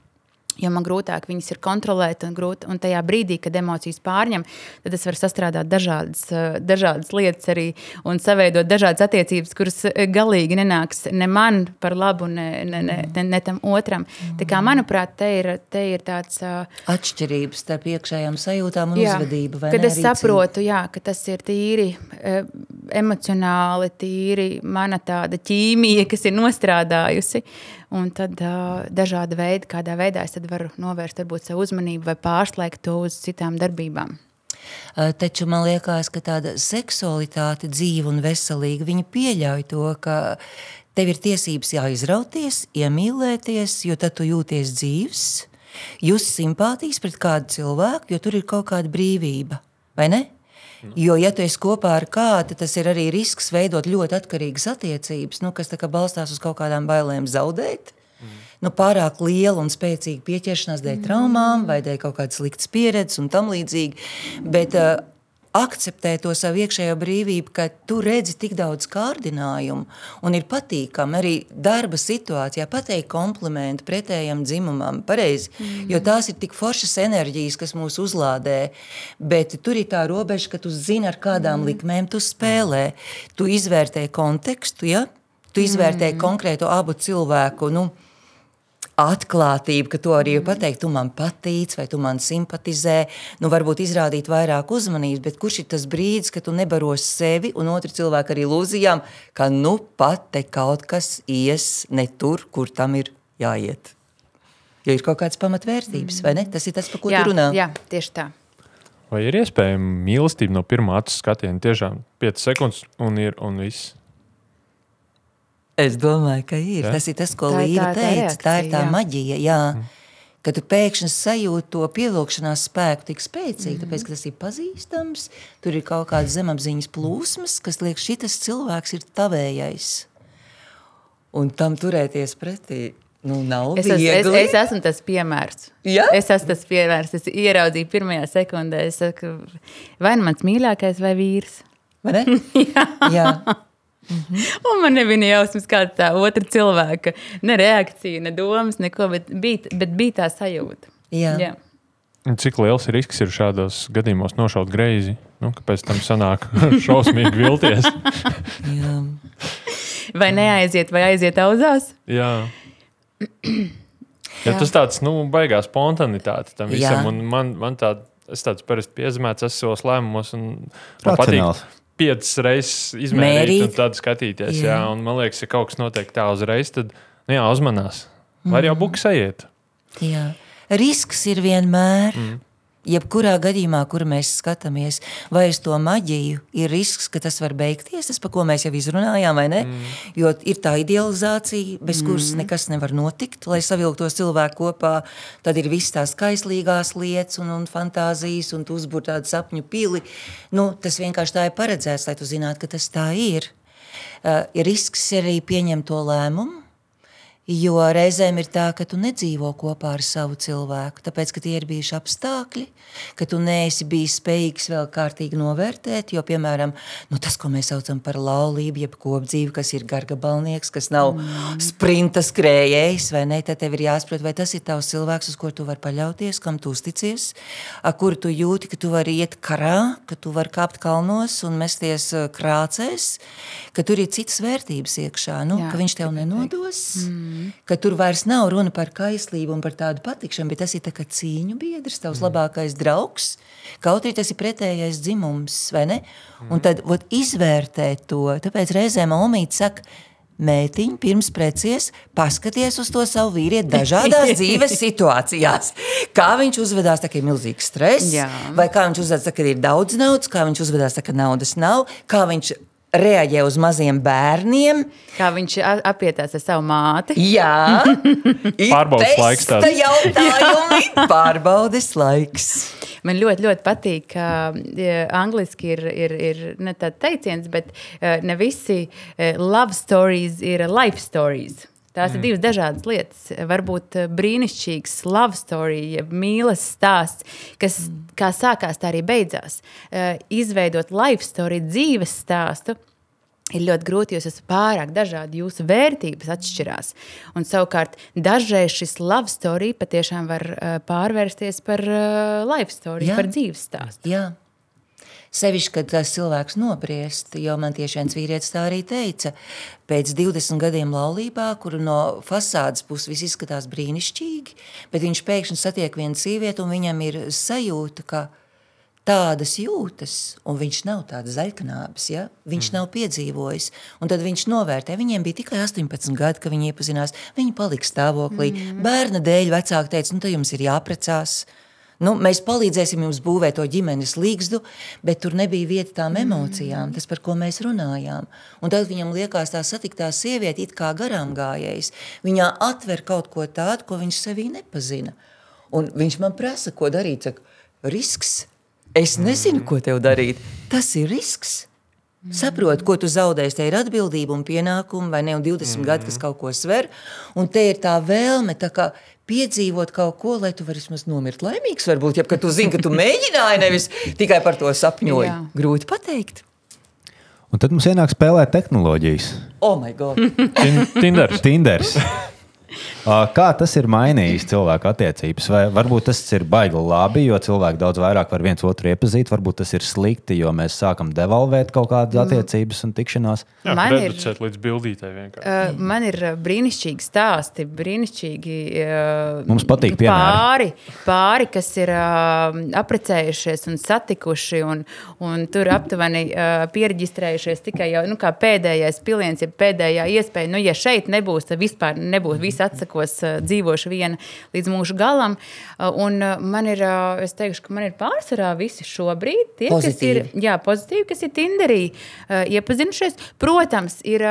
jo man grūtāk viņas ir kontrolēt, un, grūt, un tajā brīdī, kad emocijas pārņem, tad es varu sastrādāt dažādas, eh, dažādas lietas arī un saveidot dažādas attiecības, kuras eh, galīgi nenāks ne man par labu, ne, ne, ne, ne, ne tam otram. Tā kā, manuprāt, te ir, te ir tāds uh, atšķirības starp iekšējām sajūtām un jā, uzvedību. Kad es saprotu, jā, ka tas ir tīri emocionāli, tīri mana tāda ķīmija, kas ir nostrādājusi. Uh, Un tad uh, dažādi veidi, kādā veidā es varu novērst varbūt, savu uzmanību vai pārslēgt to uz citām darbībām. Taču man liekas, ka tāda seksualitāte dzīva un veselīga, viņa pieļauj to, ka tev ir tiesības jāizrauties, iemīlēties, jo tad tu jūties dzīvs, jūs simpātijas pret kādu cilvēku, jo tur ir kaut kāda brīvība, vai ne? Jo, ja tu esi kopā ar kādu, tas ir arī risks veidot ļoti atkarīgas attiecības, nu, kas balstās uz kaut kādām bailēm zaudēt. Mm. Nu, pārāk liela un spēcīga pieķeršanās dēļ traumām vai dēļ kaut kādas sliktas pieredzes un tam līdzīgi. Bet uh, akceptē to savu iekšējo brīvību, ka tu redzi tik daudz kārdinājumu un ir patīkami arī darba situācijā pateikt komplimentu pretējam dzimumam, pareizi, mm. jo tās ir tik foršas enerģijas, kas mūs uzlādē, bet tur ir tā robeža, ka tu zini, ar kādām mm. likmēm tu spēlē. Tu izvērtē kontekstu, ja? tu izvērtē mm. konkrēto abu cilvēku, nu, atklātība, ka to arī ir pateikt, tu man patīc, vai tu man simpatizē, nu varbūt izrādīt vairāk uzmanības, bet kurš ir tas brīdis, kad tu nebaros sevi un otru cilvēku arī lūzījām, ka nu pat te kaut kas ies ne tur, kur tam ir jāiet. Jo ir kaut kādas pamatvērtības, vai ne? Tas ir tas, par ko jā, tu runā. Jā, tieši tā. Vai ir iespējama mīlestība no pirmā skatiena? Tiešām 5 sekundes un ir un viss. Es domāju, ka ir. Ja? Tas ir tas, ko Līta teica. Tā ir tā jā. maģija. Jā. Kad tu pēkšņi sajūti to pievilkšanās spēku tik spēcīgi, Mhm. tāpēc, ka tas ir pazīstams, tur ir kaut kāda zemapziņas plūsmas, kas liek, šis cilvēks ir tavējais. Un tam turēties pretī, nu, nav Es, es, es, es esmu tas piemērs. Ja? Es esmu tas piemērs. Es ieraudzīju pirmajā sekundē, saku, vai nu mans mīļākais, vai vīrs. Vai ne? Jā. Un man nebija ne jausmas, kāda tā otra cilvēka, ne reakcija, ne domas, neko, bet bija, bet bija tā sajūta. Jā. Jā. Un Cik liels risks ir šādos gadījumos nošaut greizi? Nu, kāpēc tam sanāk šausmīgi vilties? Jā. Vai neaiziet, vai aiziet auzās? Jā. Ja tas tāds nu, baigās spontanitāte tam visam. Man, man tā, es tāds parasti piezīmēts, es savos lēmumos. un Man patīk. Piecas reizes izmērīt Mērīt. un tad skatīties. Jā. Jā. Un man liekas, ja kaut kas notiek tā uzreiz, tad nu, jā, uzmanās. Mm. jau buks aiziet? Jā. Risks ir vienmēr. Mm. Jebkurā gadījumā, kur mēs skatāmies, vai uz to maģiju, ir risks, ka tas var beigties. Tas, par ko mēs jau izrunājām, vai ne? Mm. Jo ir tā idealizācija, bez kuras nekas nevar notikt. Lai savilktos cilvēku kopā, tad ir visas tās kaislīgās lietas un, un fantāzijas, un tu uzbūri tādu sapņu pili. Nu, tas vienkārši tā ir paredzēts, lai tu zinātu, ka tas tā ir. Uh, ir risks arī pieņemt to lēmumu. Jo reizēm ir tā, ka tu nedzīvo kopā ar savu cilvēku, tāpēc, ka tie ir bijuši apstākļi, ka tu neesi bijis spējīgs vēl kārtīgi novērtēt. Jo, piemēram, nu, tas, ko mēs saucam par laulību, jeb kopdzīvi, kas ir gargabalnieks, kas nav mm. sprinta skrējējs, vai ne, tad tev ir jāsaprot, vai tas ir tavs cilvēks, uz ko tu vari paļauties, kam tu uzticies, ar kuru tu jūti, ka tu vari iet karā, ka tu vari kāpt kalnos un mesties ā, krācēs, ka tur ir citas vērtības iekšā, nu, Jā, ka viņš tev nenodos. Mm ka tur vairs nav runa par kaislību un par tādu patikšanu, bet tas ir tā cīņu biedrs, tavs mm. labākais draugs. Kaut arī tas ir pretējais dzimums, vai ne? Mm. Un tad ot, izvērtēt to. Tāpēc reizēm Omīte saka, Mētiņ, pirms precies, paskaties uz to savu vīrieti dažādās dzīves situācijās. Kā viņš uzvedās, tā, kad ir milzīgs stress, Jā. vai kā viņš uzvedās, tā, kad ir daudz naudas, kā viņš uzvedās, tā, kad naudas nav, kā viņš reaģē uz maziem bērniem. Kā viņš a- apietās ar savu māti. Jā, Pārbaudes laiks tāds tāds. - jautājumi. Pārbaudes laiks. Man ļoti, ļoti patīk, ka ja, angliski ir, ir, ir ne tāds teiciens, bet eh, ne visi eh, love stories ir life stories. Tās mm. ir divas dažādas lietas. Varbūt eh, brīnišķīgs love story, jeb mīlestības stāsts, kas mm. kā sākās, tā arī beidzās. Eh, Izveidot life story, dzīves stāstu. Ir ļoti grūti, jo esat pārāk dažādi. Jūsu vērtības atšķirās. Un savukārt, dažreiz šis love story patiešām var uh, pārvērsties par uh, life story. Jā. par dzīves stāstu. Jā. Sevišķi, kad tas cilvēks nobriest, jo man tieši viens vīrietis tā arī teica, pēc 20 gadiem laulībā, kur no fasādes puses viss izskatās brīnišķīgi, bet viņš pēkšņi satiek vienu sievieti un viņam ir sajūta, ka tādas jūtas, un viņš nav tāds zaļknābis, ja? viņš mm. nav piedzīvojis. Un tad viņš novērtē, viņiem bija tikai 18 gadi, kad viņi iepazinās, viņi palika stāvoklī. Mm. Bērna dēļ vecāki teica, nu, tad jums ir jāprecās. Nu, mēs palīdzēsim jums būvēt to ģimenes līgstu, bet tur nebija vieta tām emocijām, tas, par ko mēs runājām. Un tad viņam liekas, tā satiktā sieviete, it kā garām gājējis, viņā atver kaut ko tādu, ko viņš sevī nepazina. Un viņš man prasa, ko darīt. Saka, risks. Es nezinu, ko tev darīt. Tas ir risks. Saproti, ko tu zaudēsi. Te ir atbildība un pienākumi, vai ne? Un 20 mm. gadi, kas kaut ko sver. Un te ir tā vēlme tā kā piedzīvot kaut ko, lai tu vari vismaz nomirt laimīgs. Varbūt, ja tu zini, ka tu mēģināji, nevis tikai par to sapņoji. Jā. Grūti pateikt. Un tad mums ienāk spēlēt tehnoloģijas. Oh, my God! Tin- Tinders. Tinders. Kā tas ir mainījis cilvēku attiecības? Vai varbūt tas ir baigi labi, jo cilvēki daudz vairāk var viens otru iepazīt, varbūt tas ir slikti, jo mēs sākam devalvēt kaut kādas attiecības un tikšanās. Jā, Man ir- līdz bildītei vienkārši. Uh, man ir uh, brīnišķīgi stāsti, brīnišķīgi uh, Mums patīk piemēri. pāri, pāri, kas ir uh, apprecējušies un satikuši, un, un tur aptuveni uh, pierģistrējušies tikai jau, nu, kā pēdējais piliens, ja pēdējā iespēja. Nu, ja šeit nebūs, tad vispār nebūs. Visi atsakos, uh, dzīvošu viena līdz mūža galam. Uh, un uh, man ir, es teikšu, ka man ir pārsvarā visi šobrīd tie, kas ir, Pozitīvi. jā, pozitīvi, kas ir Tinderī iepazinušies. Protams, ir.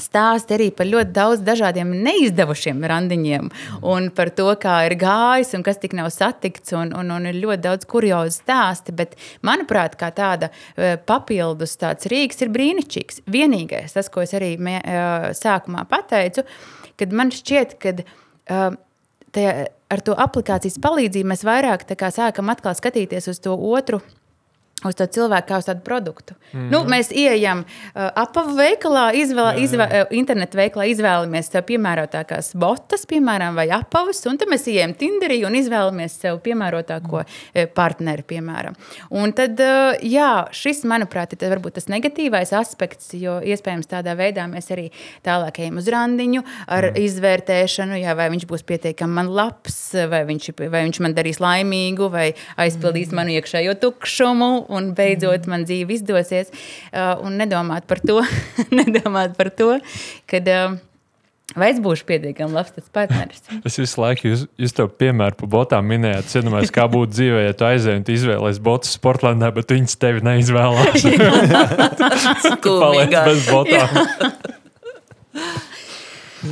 Stāsti arī par ļoti daudz dažādiem neizdevušiem randiņiem, un par to, kā ir gājis un kas tik nav satikts. Un, un, un ir ļoti daudz kuriozu stāsti, bet, manuprāt, kā tāda eh, papildus tāds rīks ir brīnišķīgs. Vienīgais, tas, ko es arī mē, eh, sākumā pateicu, kad man šķiet, ka tajā, ar to aplikācijas palīdzību mēs vairāk kā sākam atkal skatīties uz to otru. Uz to cilvēku kā uz tādu produktu. Mm -hmm. nu, mēs ieejam uh, apavu veikalā, izvēl, izvēl, uh, internetu veikalā, izvēlamies sev piemērotākās botas, piemēram, vai apavus, un tad mēs ieejam Tinderī un izvēlamies sev piemērotāko uh, partneri, piemēram. Un tad, uh, jā, šis, manuprāt, ir varbūt tas negatīvais aspekts, jo iespējams tādā veidā mēs arī tālāk ejam uz randiņu ar mm. izvērtēšanu, jā, vai viņš būs pietiekami man labs, vai viņš, vai viņš man darīs laimīgu, vai aizpildīs mm. manu iekšējo tukšumu, un beidzot man dzīve izdosies. Uh, un nedomāt par to, nedomāt par to kad, uh, vai es būšu pietiekami labs tas partneris. Es visu laiku jūs, jūs to piemēru par botām minējāt. Es iedomājos, kā būtu dzīvē, ja tu aizēji un izvēlējies botus Sportlandā, bet viņas tevi neizvēlās. Tu paliec bez botām.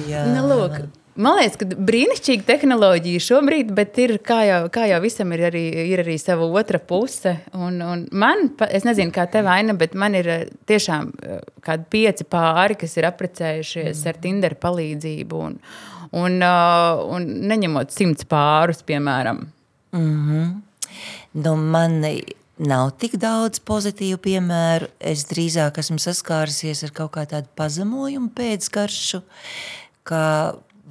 Jā. Nu, lūk, man liekas, ka brīnišķīga tehnoloģija šobrīd, bet ir, kā, jau, kā jau visam ir arī, ir arī sava otra puse. Un, un man, es nezinu, kā tev aina, bet man ir eh, tiešām eh, kādi pieci pāri, kas ir apprecējušies ar Tinder palīdzību. Un, un, uh, un neņemot simts pārus, piemēram. Nu, man nav tik daudz pozitīvu piemēru. Es drīzāk esmu saskārusies ar kaut kā tādu pazemojumu pēcgaršu, ka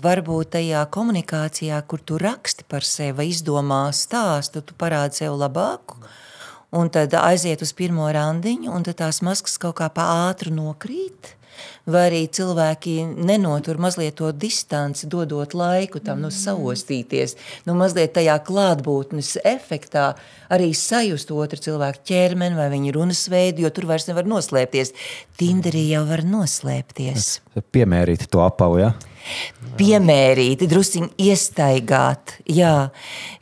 varbūt tajā komunikācijā, kur tu raksti par sevi, vai izdomā stāstu, tu parādi sev labāku. Un tad aiziet uz pirmo randiņu, un tās maskas kaut kā pa ātru nokrīt. Vai arī cilvēki nenotur mazliet to distanci, dodot laiku tam nu, saostīties, nu, mazliet tajā klātbūtnes efektā, arī sajust otru cilvēku ķermeni vai viņa runas veidu, jo tur vairs nevar noslēpties. Tinderī jau var noslēpties Piemērīt to apavu. Ja? Piemērīti, druskuļi iestaigāt. Jā,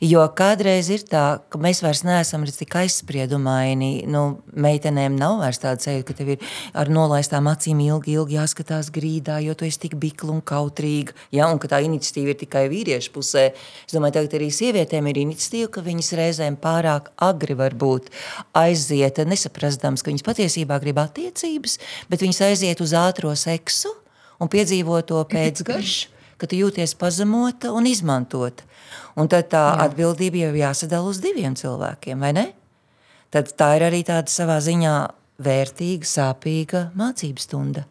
jo kādreiz ir tā, ka mēs vairs neesam tik aizspriedumaini. Nu, meitenēm nav vairs tāda sajūta, ka tev ir ar nolaistām acīm ilgi, ilgi jāskatās grīdā, jo tu esi tik bikla un kautrīga. Jā, un ka tā iniciatīva ir tikai vīriešu pusē. Es domāju, tagad arī sievietēm ir iniciatīva, ka viņas reizēm pārāk agri varbūt aiziet, nesaprastams, ka viņas patiesībā grib attiecības, bet viņas aiziet uz ātro seksu un piedzīvo to pēcgaršu, ka tu jūties pazemota un izmantota. Un tad tā Jā. atbildība jau jāsadala uz diviem cilvēkiem, vai ne? Tad tā ir arī tāda savā ziņā vērtīga, sāpīga mācību stunda.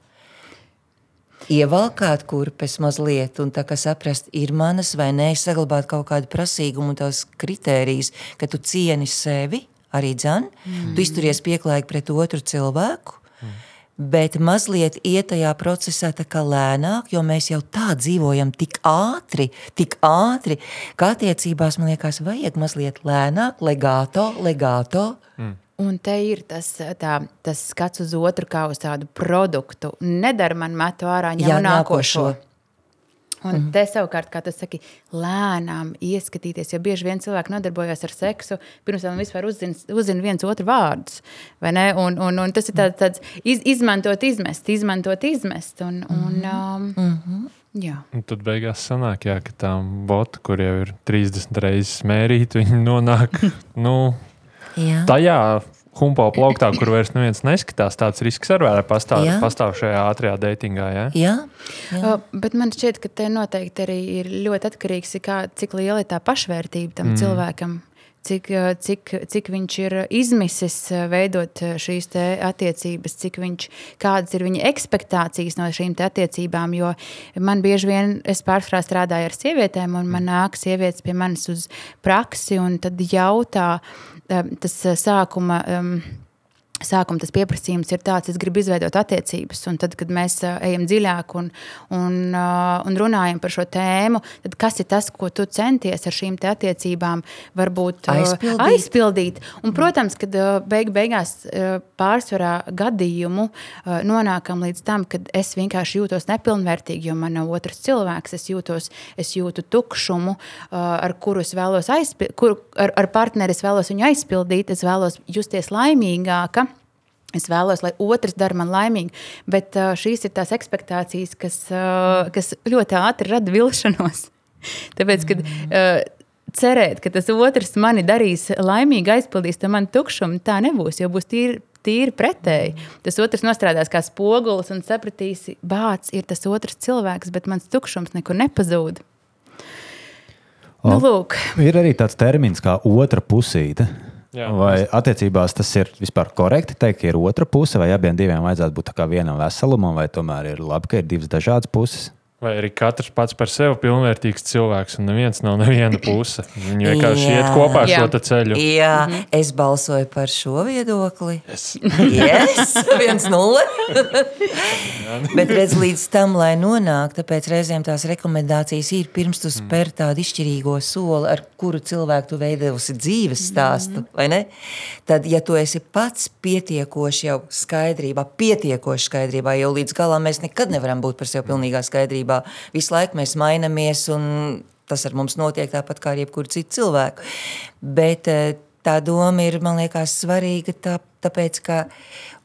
Ievalkāt kurpes mazliet, un tā kā saprast, ir manas vai nē, saglabāt kaut kādu prasīgumu un tās kritērijas, ka tu cieni sevi, arī dzan, mm. tu izturies pieklājīgi pret otru cilvēku, Bet mazliet iet tajā procesā tā kā lēnāk, jo mēs jau tā dzīvojam tik ātri, tik ātri, ka attiecībās man liekas, vajag mazliet lēnāk, legāto, legāto. Un te ir tas, tā, tas skats uz otru kā uz tādu produktu. Nedara man metu ārā, ņem Jā, nākošo. nākošo. Un mm te savukārt, kā tu saki, lēnām ieskatīties, jo bieži vien cilvēki nodarbojas ar seksu, pirms tam vispār uzzina, uzzina viens otru vārdus. Un, un, un tas ir tāds, tāds iz, izmantot, izmest, izmantot, izmest. Un, un, um, mm -hmm. Jā. Un tad beigās sanāk, jā, ka tām botu, kur jau ir 30 reizes mērīta, viņi nonāk nu, Jā. tajā humpo plauktā, kur vairs neviens neskatās. Tāds risks arī pastāv, pastāv šajā ātrajā datingā. Jā? Jā, jā. Uh, bet man šķiet, ka te noteikti arī ir ļoti atkarīgs tā, cik liela ir tā pašvērtība tam mm. cilvēkam. cik, cik, cik viņš ir izmisis veidot šīs attiecības, cik viņš, kādas ir viņa expectācijas no šīm attiecībām. Jo man bieži vien, es pārsvarā strādāju ar sievietēm, un man nāk sievietes pie manis uz praksi, un tad jautā tas sākuma. Um, Sākumā tas pieprasījums ir tāds, es gribu izveidot attiecības. Un tad, kad mēs ejam dziļāk un, un, un runājam par šo tēmu, tad kas ir tas, ko tu centies ar šīm attiecībām, varbūt aizpildīt? aizpildīt. Un, protams, kad beig beigās pārsvarā gadījumu nonākam līdz tam, kad es vienkārši jūtos nepilnvērtīgi, jo man nav otrs cilvēks, es, jūtos, es jūtu tukšumu, ar kuru es vēlos aizpildīt, kur, ar, ar partneri es vēlos viņu aizpildīt, es vēlos justies laimīgāka. Es vēlos, lai otrs dara man laimīgu, bet šīs ir tās expectācijas, kas, kas ļoti ātri rada vilšanos. Tāpēc, kad cerēt, ka tas otrs mani darīs laimīgi, aizpildīs to manu tukšumu, tā nebūs, jo būs tīri. Tīri pretēji. Tas otrs nostrādās kā spogulis un sapratīs, bācis ir tas otrs cilvēks, bet mans tukšums nekur nepazūd. Nu, lūk. ir arī tāds termins kā otra pusīte. Jā, vai attiecībās tas ir vispār korekti teikt, ka ir otra puse, vai abiem diviem vajadzētu būt vienam veselumam, vai tomēr ir labi, ka ir divas dažādas puses? Vai arī katrs pats par sevi pilnvērtīgs cilvēks, un neviens nav neviena puse. Viņi vienkārši iet kopā ar jā. šo ceļu. Jā, mm -hmm. es balsoju par šo viedokli. Yes, yes 1-0. Bet redz, līdz tam, lai nonāktu, tāpēc reizēm tās rekomendācijas ir pirms tu spēr tādu izšķirīgo soli, ar kuru cilvēku tu veidosi dzīves stāstu. Mm -hmm. Tad, ja tu esi pats pietiekoši jau skaidrībā, pietiekoši skaidrībā, jau līdz galam mēs nekad nevaram būt par sevi pilnīgā skaidrībā sabiedrībā. Visu laiku mēs mainamies, un tas ar mums notiek tāpat kā ar jebkuru citu cilvēku. Bet eh, tā doma ir, man liekas, svarīga, tā, tāpēc, ka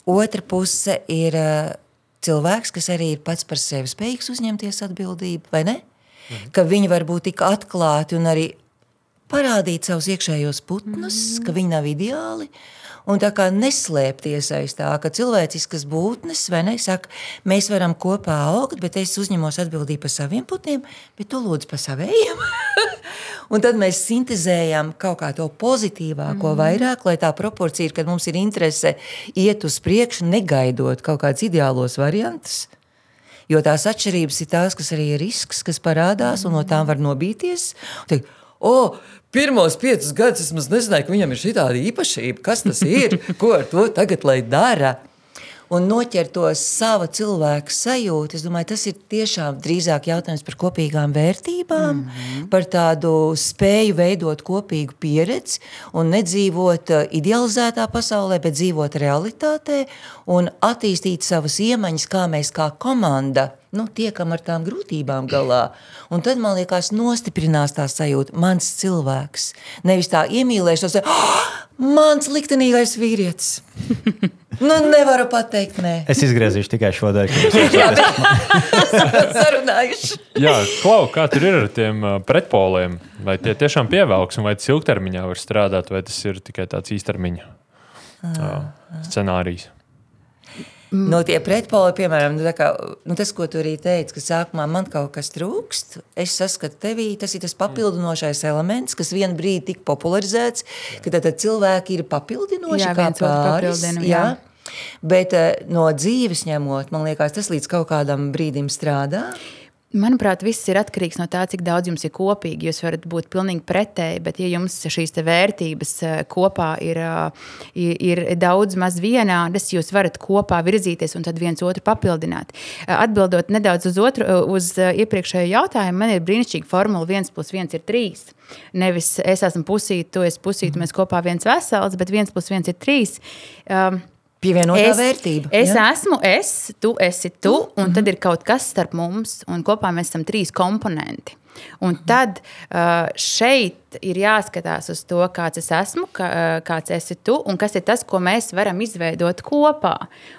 otra puse ir eh, cilvēks, kas arī ir pats par sevi spējīgs uzņemties atbildību, vai ne? Mhm. Ka viņi var būt tik atklāti un arī parādīt savus iekšējos putnus, mhm. ka viņi nav ideāli, un tā kā neslēpties aiz tā, ka cilvēciskas būtnes, vai ne, saka, mēs varam kopā augt, bet es uzņemos atbildību par saviem putniem, bet tu lūdzu par savējiem. un tad mēs sintezējam kaut kā to pozitīvāko mm. vairāk, lai tā proporcija ir, kad mums ir interese iet uz priekšu, negaidot kaut kādus ideālos variantus. Jo tās atšķirības ir tās, kas arī ir risks, kas parādās, un no tām var nobīties. Un teikt, oh, Pirmos piecus gadus es nezināju, ka viņam ir šī tāda īpašība, kas tas ir, ko ar to tagad lai dara. Un noķert to savu cilvēku sajūtu, es domāju, tas ir tiešām drīzāk jautājums par kopīgām vērtībām, mm -hmm. par tādu spēju veidot kopīgu pieredzi un nedzīvot uh, idealizētā pasaulē, bet dzīvot realitātē un attīstīt savas iemaņas, kā mēs kā komanda nu, tiekam ar tām grūtībām galā. Un tad man liekas, nostiprinās tā sajūta, mans cilvēks. Nevis tā iemīlēšanās, oh, mans liktenīgais vīrietis. Nu, nevaru pateikt, nē. Es izgriezīšu tikai šo daļu. Sarunājuši. Jā, Klau, kā tur ir ar tiem pretpoliem? Vai tie tiešām pievelks, un vai tas ilgtermiņā var strādāt, vai tas ir tikai tāds īstermiņa uh, scenārijs? Mm. No tie pretpoli, piemēram, nu, kā, nu, tas, ko tu arī teici, ka sākumā man kaut kas trūkst, es saskatu tevī, tas ir tas papildinošais elements, kas vienā brīdī tika popularizēts, ka tad, tad cilvēki ir papildinoši jā, kā pāris. Jā. Jā. Bet uh, no dzīves ņemot, man liekas, tas līdz kaut kādam brīdim strādā. Manuprāt, viss ir atkarīgs no tā, cik daudz jums ir kopīgi. Jūs varat būt pilnīgi pretēji, bet, ja jums šīs vērtības eh, kopā ir, eh, ir daudz maz vienādas, jūs varat kopā virzīties un viens otru papildināt. Eh, atbildot nedaudz uz, otru, uz iepriekšējo jautājumu, man ir brīnišķīga formula 1 plus 1 ir 3. Nevis es esmu pusīte, tu esi pusīte, mēs kopā viens vesels, bet 1 plus 1 ir 3. Um, Pievienotā es, vērtība. Es ja? esmu es, tu esi tu, un mm -hmm. tad ir kaut kas starp mums, un kopā mēs esam trīs komponenti. Un tad uh, šeit ir jāskatās uz to, kāds es esmu, uh, kāds esi tu, un kas ir tas, ko mēs varam izveidot kopā.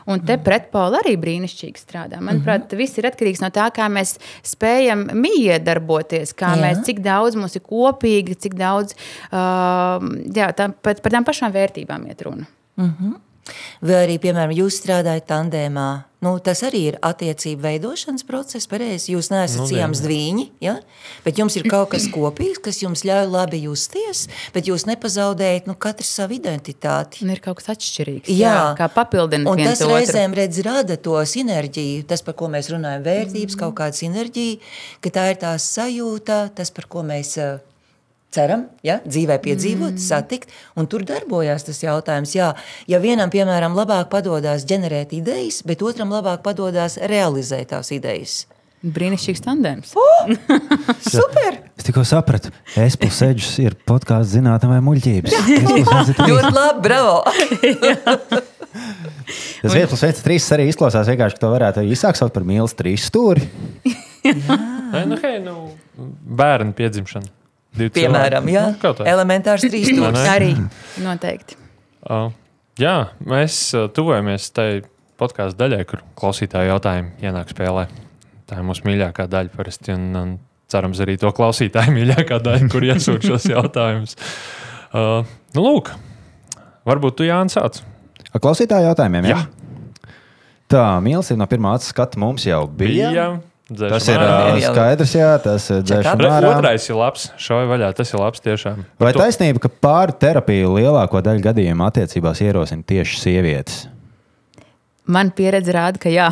Un te mm. pretpola arī brīnišķīgi strādā. Manuprāt, mm -hmm. viss ir atkarīgs no tā, kā mēs spējam miedarboties, kā jā. mēs, cik daudz mums ir kopīgi, cik daudz uh, jā, tā, par, par tām pašām vērtībām iet runa. Mm -hmm. Vai arī, piemēram, jūs strādājat tandēmā, nu, tas arī ir attiecību veidošanas process, pareizi. Jūs neesat Nu, ciemats dviņi, ja? bet jums ir kaut kas kopīgs, kas jums ļauj labi justies, bet jūs nepazaudējat nu, katrs savu identitāti. Un ir kaut kas atšķirīgs. Jā. Jā, kā papildināt Un tas otru. reizēm redz, rada to sinerģiju, tas, par ko mēs runājam, vērtības, kaut kāda sinerģija, ka tā ir tā sajūta, tas, par ko mēs uh, ceram, ja, dzīvē piedzīvot, mm. satikt, un tur darbojās tas jautājums. Jā, ja vienam, piemēram, labāk padodas ģenerēt idejas, bet otram labāk padodas realizēt tās idejas. Brīnišķīgs tandēms. Super! Es tikko sapratu, es eģis ir podkāsts zinātnē vai muļķības. Ļoti labi, bravo! Tas viens plus viens trīs arī izklausās vienkārši, ka to varētu īsāk saukt par mīlestības trīs stūri. Nē, nu, hei, nu, bērnu piedzimšana. Divi Piemēram, jā, Nu, elementārs trīs stūris. Arī noteikti. Uh, jā, mēs uh, tuvojamies tai podkāstu daļai, kur klausītāju jautājumi ienāk spēlē. Tā ir mūsu mīļākā daļa parasti. Un, un cerams, arī to klausītāju mīļākā daļa, kur iesūta šos jautājumus. Uh, nu, lūk, varbūt tu Jānis sāc. Ar klausītāju jautājumiem. Jā. Tā mīlestība no pirmā skata mums jau bija. Bija. Tas ir dzēšam ārā. jau. skaidrs, jā, tas ir ārā. Otrais ir labs. Šauja vaļā. Tas ir labs tiešām. Vai Tu- taisnība, ka pāri terapiju lielāko daļu gadījumu attiecībās ierosina tieši sievietes? Man pieredze rāda, ka jā.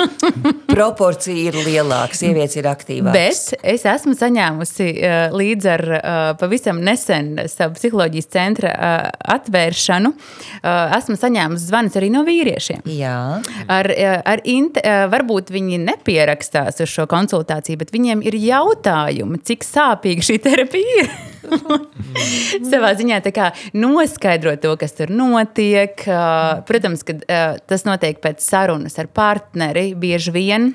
Proporcija ir lielāka, sievietes ir aktīvākas. Bet es esmu saņēmusi uh, līdz ar uh, pavisam nesen savu psiholoģijas centra uh, atvēršanu. Esmu saņēmusi zvanus arī no vīriešiem. Jā, Ar, ar int, uh, varbūt viņi nepierakstās uz šo konsultāciju, bet viņiem ir jautājumi, cik sāpīga šī terapija ir. Savā ziņā kā noskaidrot to, kas tur notiek. Uh, Protams, ka uh, tas notiek pēc sarunas ar partneri bieži vien.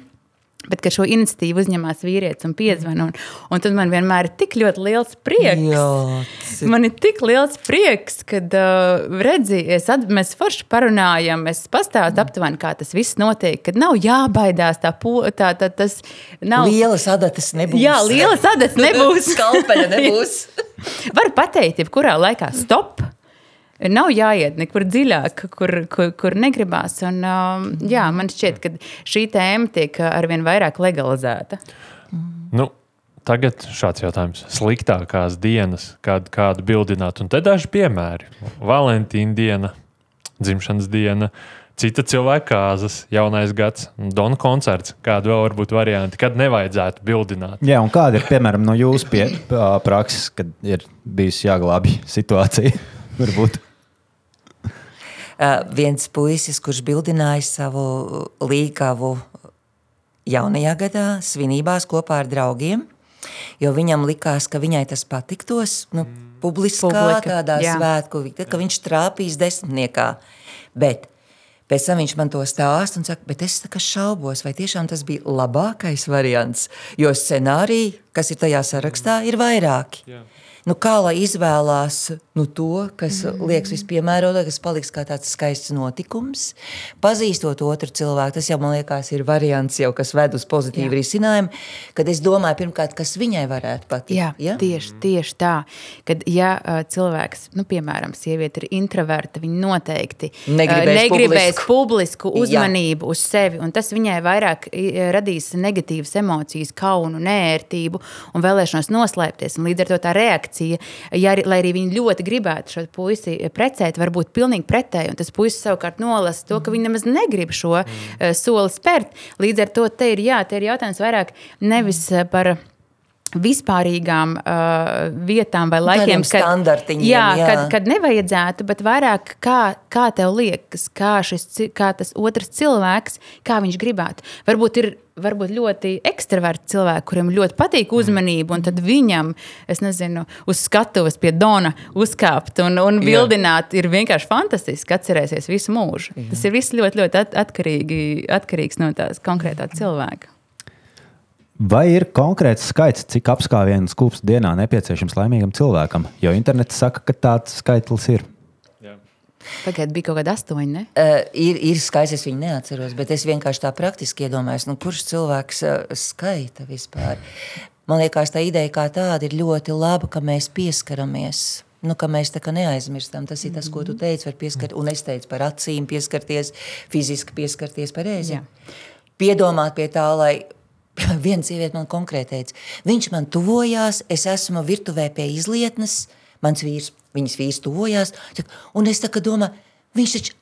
Bet, kad šo iniciatīvu uzņemās vīrietis un piezvanīja, un, un tad man vienmēr ir tik ļoti liels prieks. Jā, ir- Man ir tik liels prieks, kad uh, redzi, es at, mēs forši parunājam, es pastāstu aptuveni, kā tas viss notiek. Kad nav jābaidās, tā, po, tā, tā tas nav. Lielas adatas nebūs. Jā, lielas adatas nebūs. Skalpeļa nebūs. Var pateikt, jebkurā laikā stop. Nav jāiet nekur dziļāk, kur, kur, kur negribās. Un, um, jā, man šķiet, ka šī tēma tiek arvien vairāk legalizēta. Nu, tagad šāds jautājums. Sliktākās dienas, kādu, kādu bildināt, un te daži piemēri. Valentīna diena, dzimšanas diena, cita cilvēka kāzas, jaunais gads, Dona koncerts. Kāda vēl var būt varianti, kad nevajadzētu bildināt? Jā, un kāda ir piemēram no jūsu pie- ā, prakses, kad ir bijusi jāglābj situācija? Varbūt. Uh, viens puisis, kurš bildināja savu līgavu jaunajā gadā, svinībās kopā ar draugiem, jo viņam likās, ka viņai tas patiktos, nu, publiskā Publika, tādā jā. svētku, ka viņš trāpīs desmitniekā. Bet pēc tam viņš man to stāsta un saka, bet es šaubos, vai tiešām tas bija labākais variants, jo scenāriji, kas ir tajā sarakstā, ir vairāki. Jā. Nu, kā lai izvēlās nu, to, kas mm. liekas vispiemērotākais, kas paliks kā tāds skaists notikums, pazīstot otru cilvēku. Tas jau man liekas, ir variants, jau, kas ved uz pozitīvu Jā. risinājumu. Kad es domāju, pirmkārt, kas viņai varētu patikt. Jā, ja? tieši, tieši tā. Kad ja, uh, cilvēks, nu, piemēram, sieviete ir introverta, viņa noteikti uh, Negribēs negribēs publisku. publisku Jā. uzmanību uz sevi. un Tas viņai vairāk radīs negatīvas emocijas, kaunu, nērtību un vēlēšanos noslēpties. Un līdz ar to tā reakcija, ja, arī- lai arī viņi ļoti gribētu šo puisi precēt, var būt pilnīgi pretēji. Un tas puisis savukārt nolasa to, ka viņi nemaz negrib šo mm. soli spērt. Līdz ar to te ir, jā, te ir jautājums vairāk nevis eh, par vispārīgām uh, vietām vai laikiem, standartiņiem, jā, jā. Kad, kad nevajadzētu, bet vairāk kā, kā tev liekas, kā, šis, kā tas otrs cilvēks, kā viņš gribētu. Varbūt ir varbūt ļoti ekstraverti cilvēki, kuriem ļoti patīk uzmanība, un tad viņam, es nezinu, uz skatuves pie Dona uzkāpt un, un bildināt, ir vienkārši fantastiski atcerēsies visu mūžu. Jā. Tas ir viss ļoti, ļoti at, atkarīgi, atkarīgs no tās konkrētā cilvēka. Vai ir konkrēts skaits, cik apskāvienu skūps dienā nepieciešams laimīgam cilvēkam? Jo internets saka, ka tāds skaitlis ir. Pagaidiet, bija kaut kāda astoņa. Ne? Uh, ir, ir skaists, es viņu neatceros, bet es vienkārši tā praktiski iedomājos, nu, kurš cilvēks uh, skaita vispār. Man liekas, tā ideja kā tāda ir ļoti laba, ka mēs pieskaramies Nu, ka mēs tā kā neaizmirstam. Tas ir tas, ko tu teici, var pieskart, un es teicu par acīm, pieskarties, fiziski pieskarties pareizi. Jā. Piedomāt pie tā, lai viena sieviete man konkrēti teica, viņš man tuvojās, es esmu virtuvē pie izlietnes, mans vīrs, viņas vīrs tuvojās, un es domāju, viņš taču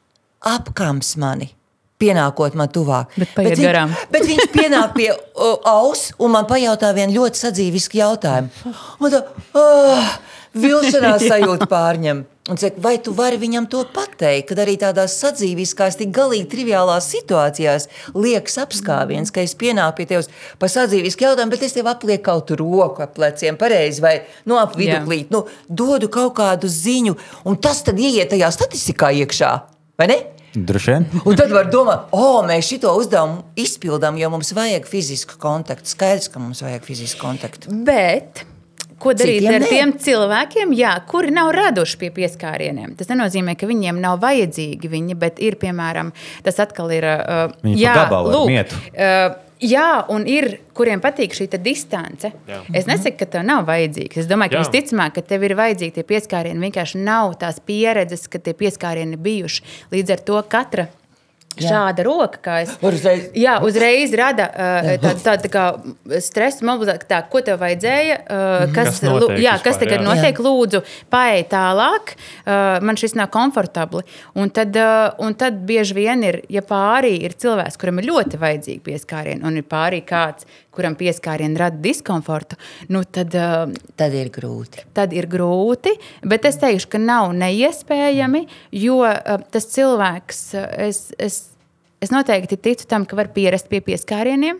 apkams mani. Pienākot man tuvāk. Bet paiet viņ-. Bet viņš pienāk pie uh, auss un man pajautā vienu ļoti sadzīvisku jautājumu. Un tā, oh, vilšanās sajūta pārņem. Un saka, vai tu vari viņam to pateikt, kad arī tādās sadzīviskās, tik galīgi triviālās situācijās liekas apskāviens, ka es pienāku pie tevis pa sadzīvisku jautājumu, bet es tev aplieku kaut kur roku ap pleciem, pareizi, vai nu, ap viduklīt, nu, dodu kaut kādu ziņu, un tas tad ieiet tajā statistikā iekšā, vai ne? Droši vien. Un tad var domāt, o, oh, mēs šo uzdevumu izpildām, jo mums vajag fizisku kontaktu. Skaidrs, ka mums vajag fizisku kontaktu. Bet ko darīt Citiem ar nē. tiem cilvēkiem, jā, kuri nav raduši pie pieskārieniem? Tas nenozīmē, ka viņiem nav vajadzīgi viņi, bet ir piemēram, tas atkal ir. Uh, Viņi pa gabalu mietu. Uh, Jā, un ir, kuriem patīk šī te distance. Jā. Es nesaku, ka tev nav vajadzīgs. Es domāju, ka Jā. visticamāk, ka tev ir vajadzīgi tie pieskārieni. Vienkārši nav tās pieredzes, ka tie pieskārieni bijuši. Līdz ar to katra Jā. šāda roka, kā es Uzreiz. Jā, uzreiz rada uh, tādu tā, tā kā stresu mobilizāciju, tā, ko tev vajadzēja. Uh, kas, Kas notiek jā, kas vispār, tagad jā. notiek? Lūdzu, paejiet tālāk. Uh, man šis nav komfortabli. Un tad, uh, un tad bieži vien ir, ja pārī ir cilvēks, kuram ir ļoti vajadzīgi pieskārieni, un ir pārī kāds, kuram pieskārieni rada diskomfortu, nu tad. Uh, Tad ir grūti. tad ir grūti. Bet es teikšu, ka nav neiespējami, jo uh, tas cilvēks, uh, es, es, es noteikti ticu tam, ka var pierast pie pieskārieniem.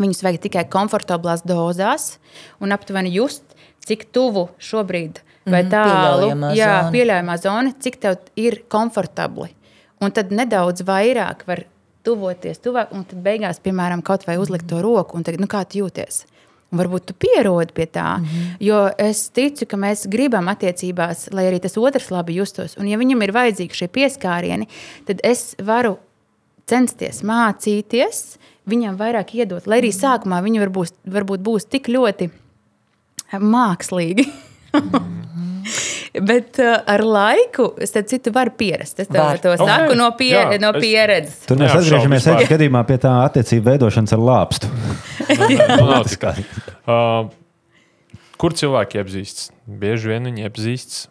Viņus vajag tikai komfortablās dozās un aptuveni just, cik tuvu šobrīd vai Mhm, tālu pieļaujamā jā, zona. pieļaujamā zona, cik tev ir komfortabli. Un tad nedaudz vairāk var tuvoties tuvāk, un tad beigās, piemēram, kaut vai uzlikt to roku, un tagad, nu, kā tu jūties? Un varbūt tu pierodi pie tā, mm -hmm. jo es ticu, ka mēs gribam attiecībās, lai arī tas otrs labi justos. Un, ja viņam ir vajadzīgi šie pieskārieni, tad es varu censties mācīties, viņam vairāk iedot. Lai arī sākumā viņi varbūt, varbūt būs tik ļoti mākslīgi. Bet uh, ar laiku, es tam citu varu pierast. Es tev Var. to saku Ok. no, pie, Jā, no es- pieredzes. Tur mēs atgriežamies šajā gadījumā pie tā attiecību veidošanas ar lāpstu. Nu. Uh, kur cilvēki iepazīstas? Bieži vien viņi iepazīstas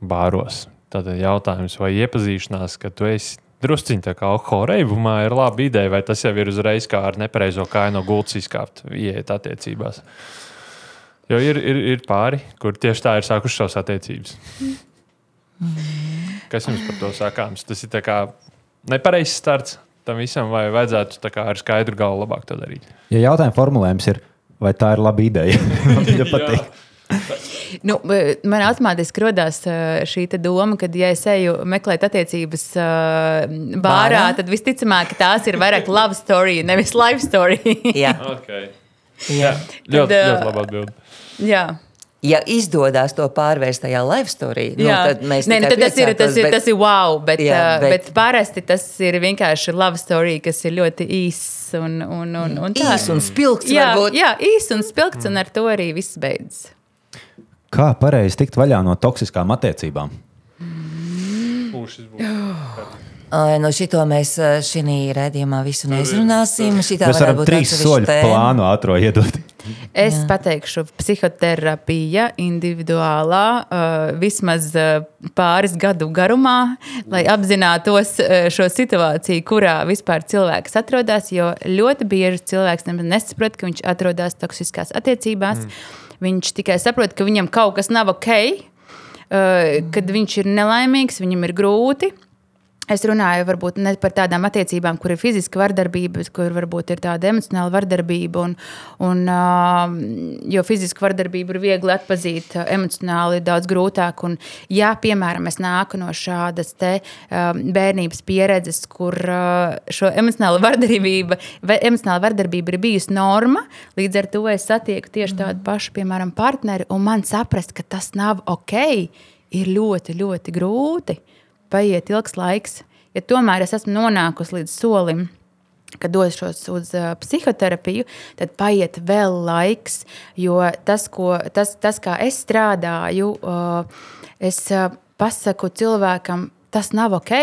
bāros. Tad ir jautājums, vai iepazīšanās, ka tu esi drusciņā tā kā alkohola reibumā, ir laba ideja, vai tas jau ir uzreiz kā ar nepareizo kāju no gultas izkāpt, ieiet attiecībās. Jo ir, ir, ir pāri, kur tieši tā ir sākušas savas attiecības. Kas jums par to sakāms? Tas ir kā nepareizs starts tam visam, vai vajadzētu ar skaidru galvu labāk to darīt? Ja jautājuma formulējums ir, vai tā ir laba ideja, man viņa patīk. Nu, man automātiski radās šī te doma, ka, ja es eju meklēt attiecības uh, bārā, Bārā? tad visticamāk, ka tās ir vairāk love story, nevis life story. Jā. Okay. Jā. Ļoti, ļoti ā, labi atbildēt. Jā. Ja izdodas to pārvērst tajā live story, nu, Jā, tad mēs Nē, nu, tad tas, ir, tas, ir, bet- tas ir wow, bet, Jā, jā, bet... bet- parasti tas ir vienkārši love story, kas ir ļoti īss un, un, un, un tā. Īs un spilgts jā, varbūt. jā, īss un spilgts, un ar to arī viss beidzas. Kā pareizi tikt vaļā no toksiskām attiecībām? Ai, no šito mēs šī redzējumā visu neizrunāsim. Šitā Mēs varam trīs soļu tēma. plānu ātrā iedot. Es jā. pateikšu, psihoterapija individuālā, uh, vismaz uh, pāris gadu garumā, lai apzinātos uh, šo situāciju, kurā vispār cilvēks atrodas. Jo ļoti bieži cilvēks nesaprot, ka viņš atrodas toksiskās attiecībās. Mm. Viņš tikai saprot, ka viņam kaut kas nav ok, uh, kad viņš ir nelaimīgs, viņam ir grūti. Es runāju varbūt ne par tādām attiecībām, kur ir fiziska vardarbība, bet kur varbūt ir tāda emocionāla vardarbība. Un, un, jo fiziska vardarbība ir viegli atpazīt, emocionāli ir daudz grūtāk. Un, ja, piemēram, es nāku no šādas te, bērnības pieredzes, kur šo emocionālo vardarbību, emocionāla vardarbība ir bijusi norma, līdz ar to es satieku tieši tādu pašu, piemēram, partneri, un man saprast, ka tas nav ok, ir ļoti, ļoti grūti paiet ilgs laiks. Ja tomēr es esmu nonākusi līdz solim, kad došos uz uh, psihoterapiju, tad paiet vēl laiks, jo tas, ko, tas, tas kā es strādāju, uh, es uh, pasaku cilvēkam, tas nav ok,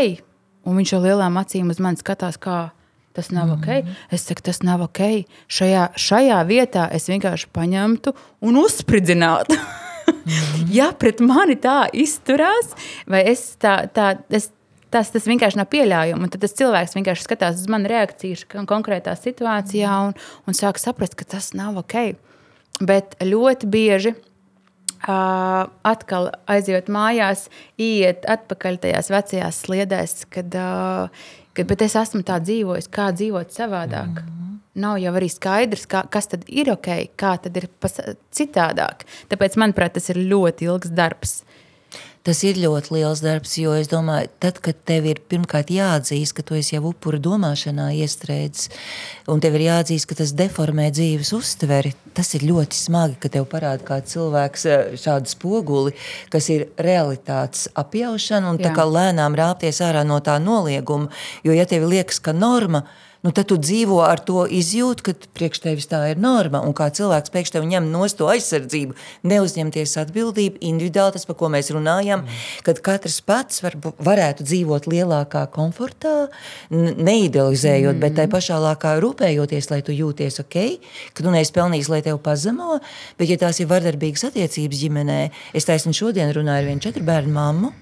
un viņš ar lielām acīm uz mani skatās, kā tas nav ok. Mhm. Es saku, tas nav ok. Šajā, šajā vietā es vienkārši paņemtu un uzspridzinātu. Ja pret mani tā izturās, vai es tā, tā es, tas, tas vienkārši nav pieļaujami. Un tad tas cilvēks vienkārši skatās uz manu reakciju kon- konkrētā situācijā un, un sāk saprast, ka tas nav ok. Bet ļoti bieži Uh, atkal aizjūt mājās, iet atpakaļ tajās vecajās sliedēs, kad, uh, kad bet es esmu tā dzīvojis, kā dzīvot savādāk. Mm. Nav jau arī skaidrs, kā, kas tad ir ok, kā tad ir citādāk. Tāpēc, manuprāt, tas ir ļoti ilgs darbs. Tas ir ļoti liels darbs, jo es domāju, tad, kad tev ir pirmkārt jāatzīst, ka tu esi jau upura domāšanā iestrēdzis, un tev ir jāatzīst, ka tas deformē dzīves uztveri, tas ir ļoti smagi, ka tev parāda kā cilvēks eh, šādu spoguli, kas ir realitātes apjaušana, un tā Jā. kā lēnām rāpties ārā no tā nolieguma, jo ja tev liekas, ka norma, nu, tad tu dzīvo ar to izjūtu, ka priekš tevis tā ir norma. Un kā cilvēks pēkšņi tev ņem no to aizsardzību, neuzņemties atbildību, individuāli tas, par ko mēs runājam, mm. kad katrs pats var, varētu dzīvot lielākā komfortā, neidealizējot, mm. bet tai pašā laikā rūpējoties, lai tu jūties ok, ka tu neesi pelnījis, lai tevi pazemo. Bet, ja tās ir vardarbīgas attiecības ģimenē, es taisnu šodien runāju ar vienu četru bērnu mammu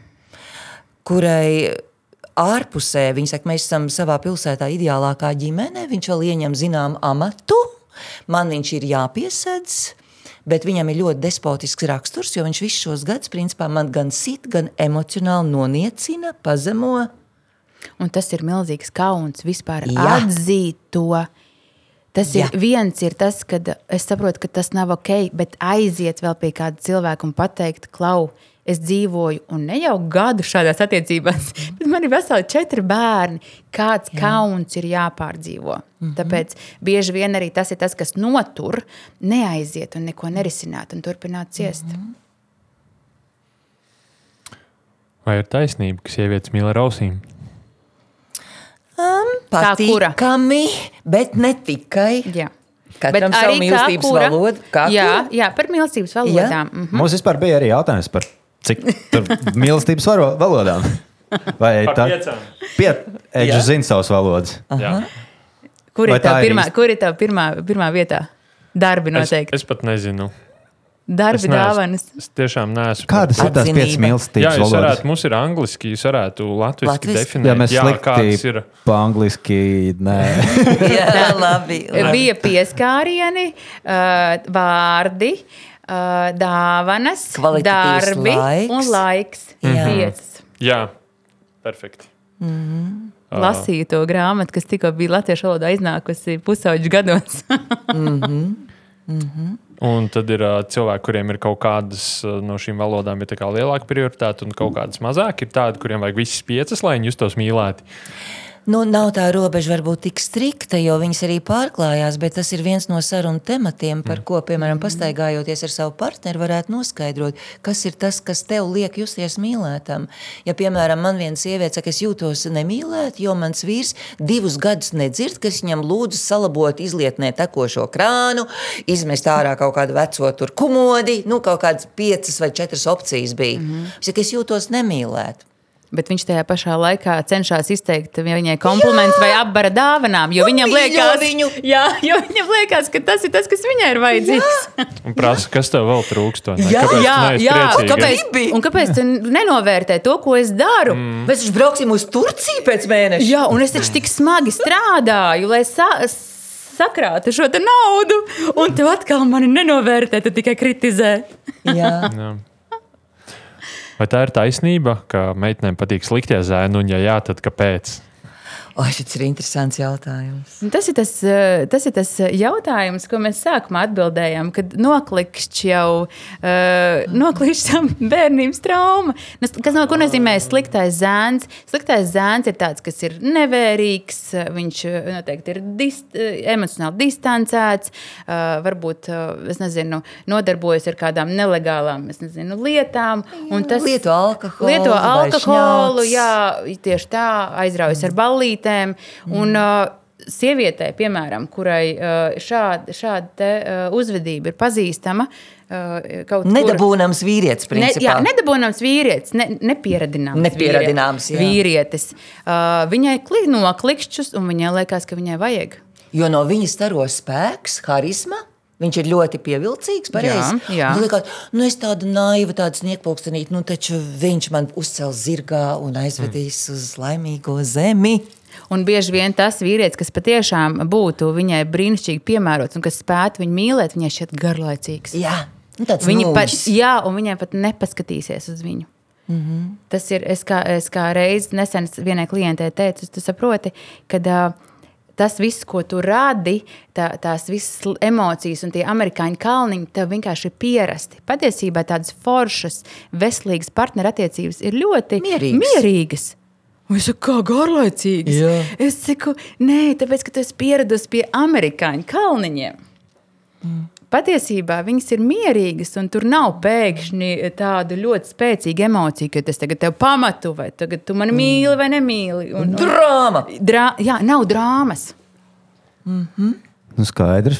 kurai ārpusē viņa saka, mēs esam savā pilsētā ideālākā ģimene. Viņš vēl ieņem zināmu amatu, man viņš ir jāpiesedz. Bet viņam ir ļoti despotisks raksturs, jo viņš visus šos gadus principā man gan sit, gan emocionāli noniecina, pazemo. Un tas ir milzīgs kauns vispār Jā. atzīt to. Tas Jā. ir viens, ir tas, ka es saprotu, ka tas nav ok, bet aiziet vēl pie kāda cilvēka un pateikt, klau, es dzīvoju, un ne jau gadu šādās attiecībās, bet man ir veseli četri bērni. Kāds Jā. kauns ir jāpārdzīvo. Mm -hmm. Tāpēc bieži vien arī tas ir tas, kas notur, neaiziet un neko nerisināt un turpināt ciest. Mm -hmm. Vai ir taisnība, ka sievietes mīl ar ausīm? Um? Patīkami, bet ne tikai. Jā. Katram kā mīlestības valodu. Kā Jā, jā, par mīlestības valodām. Mm. Mums vispār bija arī jautājums par cik mīlestības varo- valodām. Vai tā piecām. Pieteikti Jā. zina savas valodas. Jā. Kur ir tā tā ir pirmā, īsti? kur ir tā pirmā, pirmā vietā? Darbi Es, noteikti. es pat nezinu. Darbi, Es dāvanas. Es tiešām neesmu. Kādas ir tās piecas Jā, mīlestības jūs valodas? varētu, mums ir angliski, jūs varētu latviešu Latviski? definēt. Jā, mēs kādas slikti ir. pa angliski. Nē, Jā, labi. labi. Bija pieskārieni, uh, vārdi, uh, dāvanas, Kvalitatīvs darbi laiks. un laiks. Jā. Piecas. Jā, perfekti. Lasīju to grāmatu, kas tikko bija latviešu valodā iznākusi pusauģu gados. Un tad ir uh, cilvēki, kuriem ir kaut kādas uh, no šīm valodām lielāka prioritāte, un kaut kādas mazāk. Ir tādi, kuriem vajag visas piecas, lai viņi justos mīlēti. Nu, nav tā robeža varbūt tik strikta, jo viņas arī pārklājās, bet tas ir viens no sarunu tematiem, par ko, piemēram, pastaigājoties ar savu partneri, varētu noskaidrot, kas ir tas, kas tev liek justies mīlētam. Ja, piemēram, man viena sieviete saka, es jūtos nemīlēt, jo mans vīrs divus gadus nedzird, ka es viņam lūdzu salabot izlietnē tekošo krānu, izmest ārā kaut kādu veco tur kumodi, nu, kaut kādas piecas vai četras opcijas bija. Mm -hmm. Es saku, es jūtos nemīlēt. Bet viņš tajā pašā laikā cenšas izteikt viņai komplimentus vai apbara dāvanām, jo viņam liekas, viņu. jā, jo viņam liekas, ka tas ir tas, kas viņai ir vajadzīgs. Un prasa, kas tev vēl trūkst? Jā, Kāpēc Jā, jā. priecīga? Kāpēc, un kāpēc tu nenovērtē to, ko es daru? Mm. Mēs taču brauksim uz Turciju pēc mēneša. Jā, un es taču tik smagi strādāju, lai sa sakrātu šo te naudu, un tu atkal mani nenovērtē, tu tikai kritizē. Jā. Jā. Vai tā ir taisnība, ka meitenēm patīk sliktie zēni, un ja jā, tad kāpēc? O, šis ir interesants jautājums. Un Tas ir tas, eh, tas ir tas jautājums, ko mēs sākumā atbildējām, kad noklikšķi jau uh, noklikšķi tam bērnības trauma. Kas no ko nozīmē sliktais zēns? Sliktais zēns ir tāds, kas ir nevērīgs, viņš eh, noteikti ir dist, eh, emocionāli distancēts, uh, varbūt, uh, es nezinu, nodarbojas ar kādām nelegālām, nezinu, lietām. tas- Lieto alkoholu Lieto alkoholu, jā, tieši tā, aizraujas ar ballītēm. Un, uh, sievietē, piemēram, kurai uh, šāda, šāda uh, uzvedība ir pazīstama, kaut Nedabūnams vīrietis, Ne, principā. jā, nedabūnams vīrietis, ne, nepieradināms, Nepieradināms, vīrietis. Uh, viņai kli, noklikšķus, un viņai liekas, ka viņai vajag. Jo no viņa staro spēks, harisma. Viņš ir ļoti pievilcīgs. Pareizi. Jā, jā. Liekas, nu es tādu naivu, tādu sniegpulkstenīti, nu taču viņš man uzcels zirgā un aizvedīs mm. uz laimīgo zemi. Un bieži vien tas vīrietis, kas patiešām būtu viņai brīnišķīgi piemērots un kas spētu viņu mīlēt, viņai šķiet garlaicīgs. Jā, nu, Viņa pat, jā, un viņai pat nepaskatīsies uz viņu. Mm. -hmm. Tas ir, es kā, es kā reiz nesen vienai klientei teicu, tu saproti, ka uh, tas viss, ko tu radi, tā, tās visas emocijas un tie amerikāņu kalniņi, tev vienkārši ir pierasti. Patiesībā tādas foršas, veselīgas partnerattiecības ir ļoti Mierīgas. mierīgas. Un Es saku, kā garlaicīgs. Jā. Es saku, nē, tāpēc, ka tu esi pieradusi pie amerikāņu kalniņiem. Patiesībā viņas ir mierīgas, un tur nav pēkšņi tāda ļoti spēcīga emocija, ka tas tagad tev pamatu, vai tagad tu mani mīli vai nemīli. Un, un, Drāma! drā, jā, nav drāmas. Nu, skaidrs.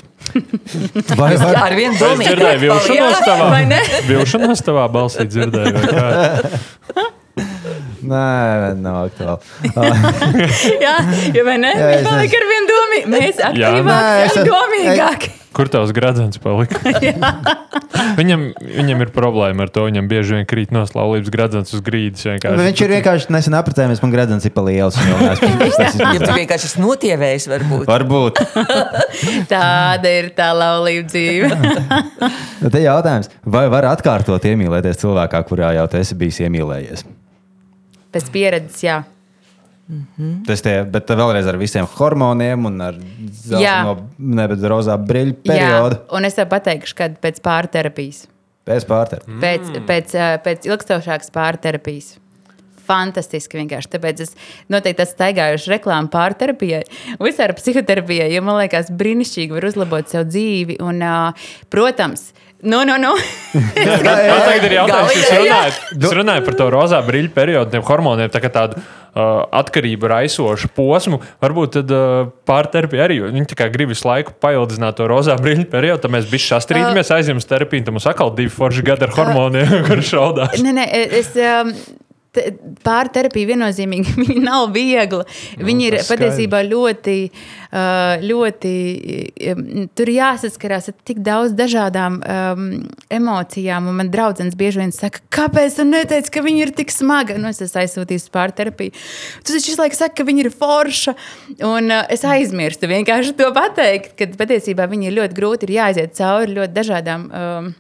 Vai var, ar vienu Es domu dzirdēju vilšanos tavā, vai ne? vilšanos tavā balsī. Dzirdēju? Nē, nav aktuāli. Jā, ja vai ne? Jā, es paliek ar vienu domu. Mēs aktīvāki, domīgāki. Kur tavs gradzens palika? viņam, viņam ir problēma ar to. Viņam bieži vien krīt no laulības gradzens uz grīdas. vienkārši. Viņš ir vienkārši nesen apritējies, man gradzens ir pa liels. un jau neesmu- es Ja tu esmu- vienkārši esi notievējis, varbūt. Varbūt. Tāda ir tā laulība dzīve. Nu, Te jautājums, vai var atkārtot iemīlēties cilvēkā, kurā jau esi bijis iemīlējies? Pēc pieredzes, jā. Tas tie, bet vēlreiz ar visiem hormoniem un ar Jā. no rozā brīļu periodu. Jā, un es tev pateikšu, kad pēc pārterapijas. Pēc pārter. Mm. Pēc, pēc, pēc ilgstošākas pārterapijas. Fantastiski vienkārši. Tāpēc es noteikti esmu staigājuši reklāmu pārterapijai, vispār psihoterapijai, jo man liekas, brīnišķīgi var uzlabot sev dzīvi. Un, protams, nu, nu, nu. Man tagad ir jautājums, runājat, jūs runājat par to rozā brīļu periodu, tiem hormoniem, tā kā tādu uh, atkarību raisošu posmu. Varbūt tad uh, pārterapija arī. jo Viņi kā grib visu laiku paildzināt to rozā brīļu periodu, tad mēs bišķi sastrīdamies, aizjām uz terapiju, tad mums atkal divi forši gadi ar hormoniem, kurš šaudās. Nē, nē, es. Um, te- Pārterapija viennozīmīgi nav viegla. Viņa ir tas skaidrs. patiesībā ļoti, uh, ļoti. um, Tur jāsaskarās ar tik daudz dažādām um, emocijām. Man draugs bieži vien saka, kāpēc tu neteici, ka viņa ir tik smaga? Nu, es esmu aizsūtījis pārterapiju. Tu taču visu laiku saki, ka viņa ir forša. Un uh, es aizmirstu vienkārši to pateikt, ka patiesībā viņa ir ļoti grūti ir jāiziet cauri ļoti dažādām. Um,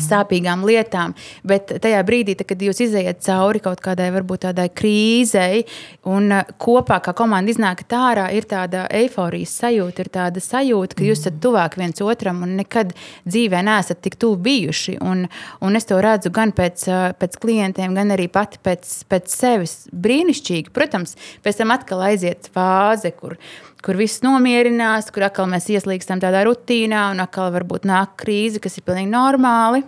sāpīgām lietām. Bet tajā brīdī, tad, kad jūs izējat cauri kaut kādai varbūt tādai krīzei, un uh, kopā kā komanda iznākat ārā, ir tāda eifórijas sajūta, ir tāda sajūta, ka jūs esat tuvāk viens otram un nekad dzīvē neesat tik tuvu bijuši. Un, un es to redzu gan pēc, pēc klientiem, gan arī pati pēc, pēc sevis. Brīnišķīgi. Protams, pēc tam atkal aiziet fāze, kur kur viss nomierinās, kur atkal mēs ieslīgstam tādā rutīnā, un atkal varbūt nāk krīze, kas ir pilnīgi normāli.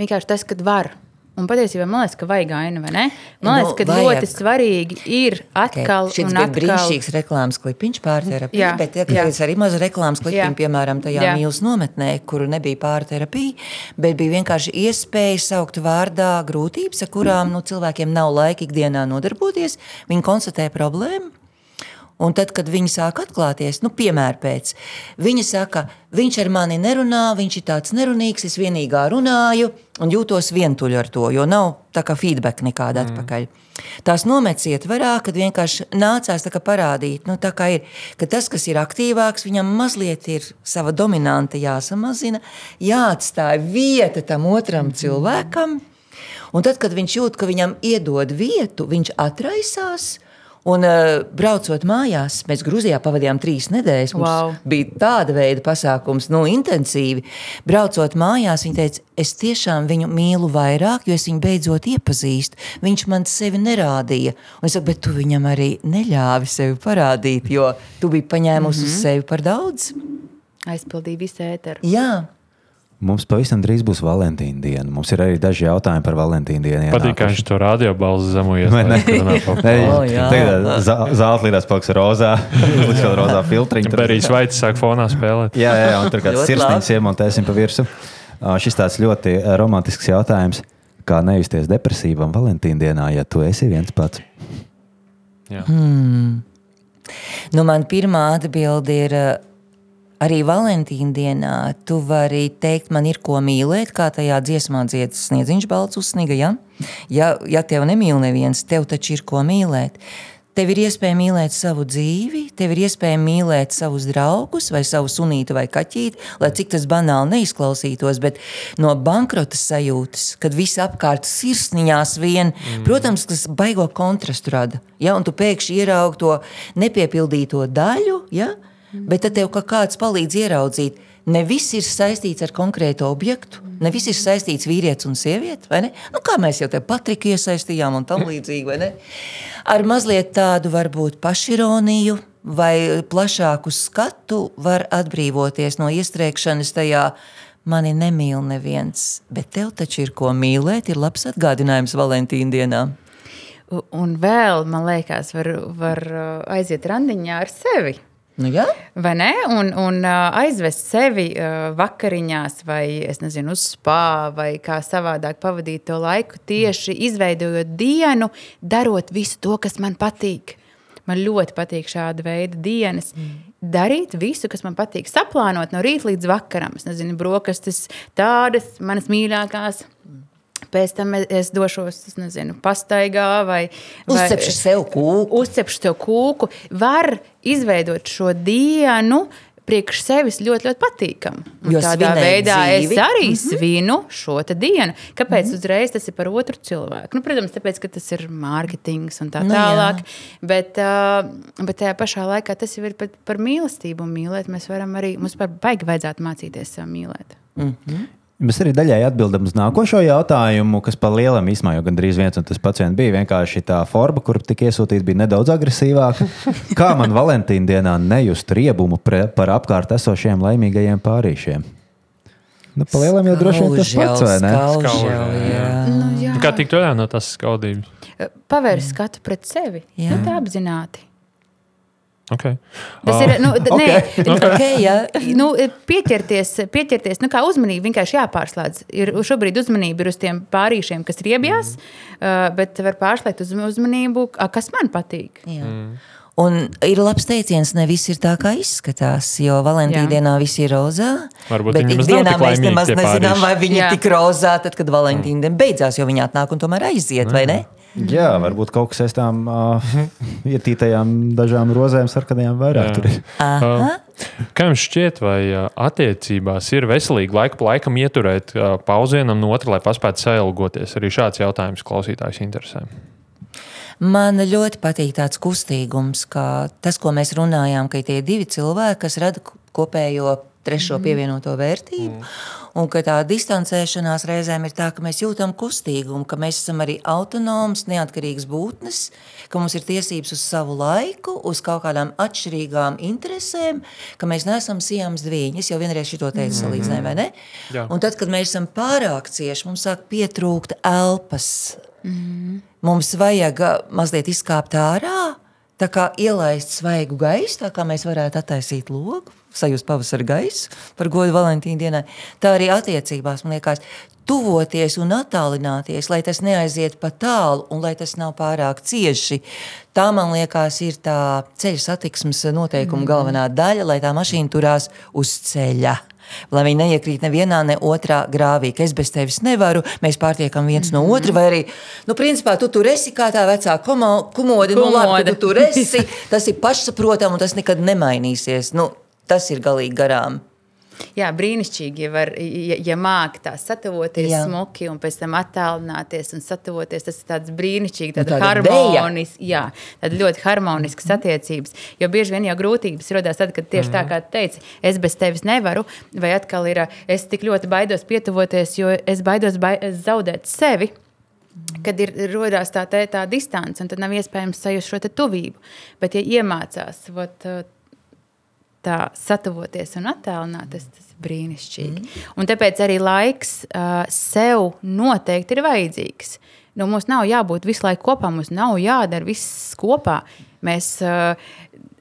Vienkārši tas, kad var. Un patiesībā man liekas, ka vajag ainu, vai ne? Man Nu, liekas, ka vajag. ļoti svarīgi ir atkal Šis un bija atkal. brīnišķīgs reklāmas klipiņš pārterapijā, Jā, bet jā. arī maza reklāmas klipiņa, Jā. piemēram, tajā Jā. mīlas nometnē, kur nebija pārterapija, bet bija vienkārši iespēja saukt vārdā grūtības, ar kurām nu, cilvēkiem nav laika ikdienā nodarboties. Viņi konstatē problēmu. Un tad, kad viņi sāk atklāties, nu, piemēram, pēc, viņa saka, viņš ar mani nerunā, viņš ir tāds nerunīgs, es vienīgā runāju un jūtos vientuļi ar to, jo nav tā kā feedback nekāda mm. atpakaļ. Tās nomets ietverā, kad vienkārši nācās parādīt, nu, kā ir, ka tas, kas ir aktīvāks, viņam mazliet ir sava dominanta jāsamazina, jāatstāj vieta tam otram mm. cilvēkam. Un tad, kad viņš jūt, ka viņam iedod vietu, viņš atraisās. Un, uh, braucot mājās, mēs Grūzijā pavadījām trīs nedēļas. Mums Wow. bija tāda veida pasākums, nu, intensīvi. Braucot mājās, viņa teica, es tiešām viņu mīlu vairāk, jo es viņu beidzot iepazīstu. Viņš man sevi nerādīja. Un es saku, bet tu viņam arī neļāvi sevi parādīt, jo tu biji paņēmusi mm -hmm. uz sevi par daudz. Aizpildīja visu ēteru. Jā. Mums pavisam drīz būs Valentīna diena. Mums ir arī daži jautājumi par Valentīna dienu. Patīk, ka viņš to radio balzi zemojas. Zelta līnās paliks rozā, liks vēl rozā filtriņu. tur- Berijas vaids sāk fonā spēlēt. Jā, jā, un tur kāds sirsniņš iemontēsim pa virsmu. Ā, Šis tāds ļoti ā, romantisks jautājums. Kā nejusties depresīvam Valentīna dienā, ja tu esi viens pats? Jā. Nu, man pirmā atbilde ir eh, arī Valentīna dienā. Tu vari teikt, man ir ko mīlēt, kā tajā dziesmā dziedas sniedziņš balts uzsniga. Ja? Ja, ja tev nemīl neviens, tev taču ir ko mīlēt. Tev ir iespēja mīlēt savu dzīvi, tev ir iespēja mīlēt savus draugus, vai savu sunītu, vai kaķīti, lai cik tas banāli neizklausītos. Bet no bankrota sajūtas, kad viss apkārt sirsniņās vien, mm. protams, tas baigo kontrastu rada. Ja? Un tu pēkšņi ieraugi to nepiepildīto daļu, ja? Bet tad tev kā kāds palīdz ieraudzīt. Ne viss ir saistīts ar konkrētu objektu, ne viss ir saistīts vīrietis un sieviete. vai ne? Nu, kā mēs jau te Patriku iesaistījām un tam līdzīgi. Ar mazliet tādu varbūt pašironiju vai plašāku skatu var atbrīvoties no iestrēgšanas tajā. Mani nemīl neviens, bet tev taču ir ko mīlēt. Ir labs atgādinājums Valentīna dienā. Un vēl, man liekas, var, var uh, aiziet randiņā ar sevi. Nu, jā? Vai ne? Un, un uh, aizvest sevi uh, vakariņās, vai nezinu, uz spā, vai kā savādāk pavadīt to laiku, tieši izveidojot dienu, darot visu to, kas man patīk. Man ļoti patīk šāda veida dienas. Darīt visu, kas man patīk. Saplānot no rīta līdz vakaram. Es nezinu, brokastis, tādas manas mīļākās. Pēc tam es- došos, es nezinu, pastaigā vai, vai Uzcepšu sev kūku. uzcepšu tev kūku, var izveidot šo dienu. Priekš sevis ļoti, ļoti Jo Tādā veidā dzīvi. es arī svinu šo dienu. Kāpēc mm -hmm. uzreiz tas ir par otru cilvēku? Nu, protams, tāpēc, ka tas ir mārketings un tā Nu, tālāk. Bet, uh, bet tajā pašā laikā tas jau ir par, par mīlestību. Un mīlēt mēs varam arī, mums par baigi vajadzētu mācīties sev mīlēt. Mēs arī daļai atbildam uz nākošo jautājumu, kas par lielam īsumā jau gandrīz viens un tas pats bija. Vienkārši tā forma, kur tika iesūtīta, bija nedaudz agresīvāka. Kā man Valentīna dienā nejust riebumu pre, par apkārt esošiem laimīgajiem pārīšiem? Nu, pa lielam jau droši vien tas pats, vai ne? Jau, jā. jā. Nu, jā. Kā tikt vaļā no tās skaudības? Pavērt skatu pret sevi. Jā. Tā apzināti. Okay. Tas ir. Nu, d- Ok. nē, Okay, jā. nu, pieķerties, pieķerties nu, kā uzmanību vienkārši jāpārslēdz. Ir, šobrīd uzmanība ir uz tiem pārīšiem, kas riebjās, mm. uh, bet var pārslēgt uz uzmanību, a, kas man patīk. Jā. Un ir labs teiciens, ne viss ir tā, kā izskatās. Jo Valentīna dienā viss ir rozā. Varbūt bet ikdienā nav tik mēs nemaz nezinām, vai viņi Jā. ir tik rozā, tad, kad Valentīna diena beidzās, jo viņi atnāk un tomēr aiziet, vai ne? Jā, varbūt kaut kas aiz tām uh, ietītajām dažām rozēm, sarkanajām vairāk. tur ir. Aha. Kā jums šķiet, vai ā, attiecībās ir veselīgi laiku pa laikam ieturēt ā, pauzi vienam no otra, lai paspētu sailgoties? Arī šāds jautājums klausītājs interesē. Man ļoti patīk tāds kustīgums, kā tas, ko mēs runājām, ka ir tie divi cilvēki, kas rada kopējo trešo pievienoto vērtību. Un ka tā distancēšanās reizēm ir tā, ka mēs jūtam kustīgumu, ka mēs esam arī autonoms, neatkarīgs būtnes, ka mums ir tiesības uz savu laiku, uz kaut kādām atšķirīgām interesēm, ka mēs neesam sijams dviņas, jau vienreiz šito teicu salīdzinājumu, vai ne? Jā. Un tad, kad mēs esam pārāk cieši, mums sāk pietrūkt elpas. Mums vajag mazliet izkāpt ārā, tā kā ielaist svaigu gaisu, tā kā mēs varētu attaisīt logu, sajust pavasara gaisu par godu Valentīna dienai. Tā arī attiecībās, man liekas, tuvoties un attālināties, lai tas neaiziet pa tālu un lai tas nav pārāk cieši. Tā, man liekas, ir tā ceļa satiksmes noteikuma galvenā daļa, lai tā mašīna turās uz ceļa. Lai viņi neiekrīt nevienā, ne otrā grāvī, ka es bez tevis nevaru, mēs pārtiekam viens no otra. Vai arī, nu, principā, tu tur esi kā tā vecā komo- kumode, nu, labi, tu tur esi. Tas ir pašsaprotami un tas nekad nemainīsies. Nu, tas ir galīgi garām. Jā, brīnišķīgi, ja, var, ja, ja māki tā satavoties Jā. Smuki un pēc tam attālināties un satavoties. Tas ir tāds brīnišķīgi, Nu, tāda tāda vēja. harmonisks, jā, tāda ļoti harmoniskas attiecības. Jo bieži vien jau grūtības rodas tad, kad tieši tā kā tu teici, es bez tevis nevaru, vai atkal ir, es tik ļoti baidos pietuvoties, jo es baidos bai zaudēt sevi. Kad ir radās tā, tā, tā distance, un tad nav iespējams sajust šo tuvību. Bet, ja iemācās vot, tā satavoties un attēlināt, tas, ir brīnišķīgi. Mm. Un tāpēc arī laiks uh, sev noteikti ir vajadzīgs. Nu, mums nav jābūt visu laiku kopā, mums nav jādara viss kopā. Mēs uh,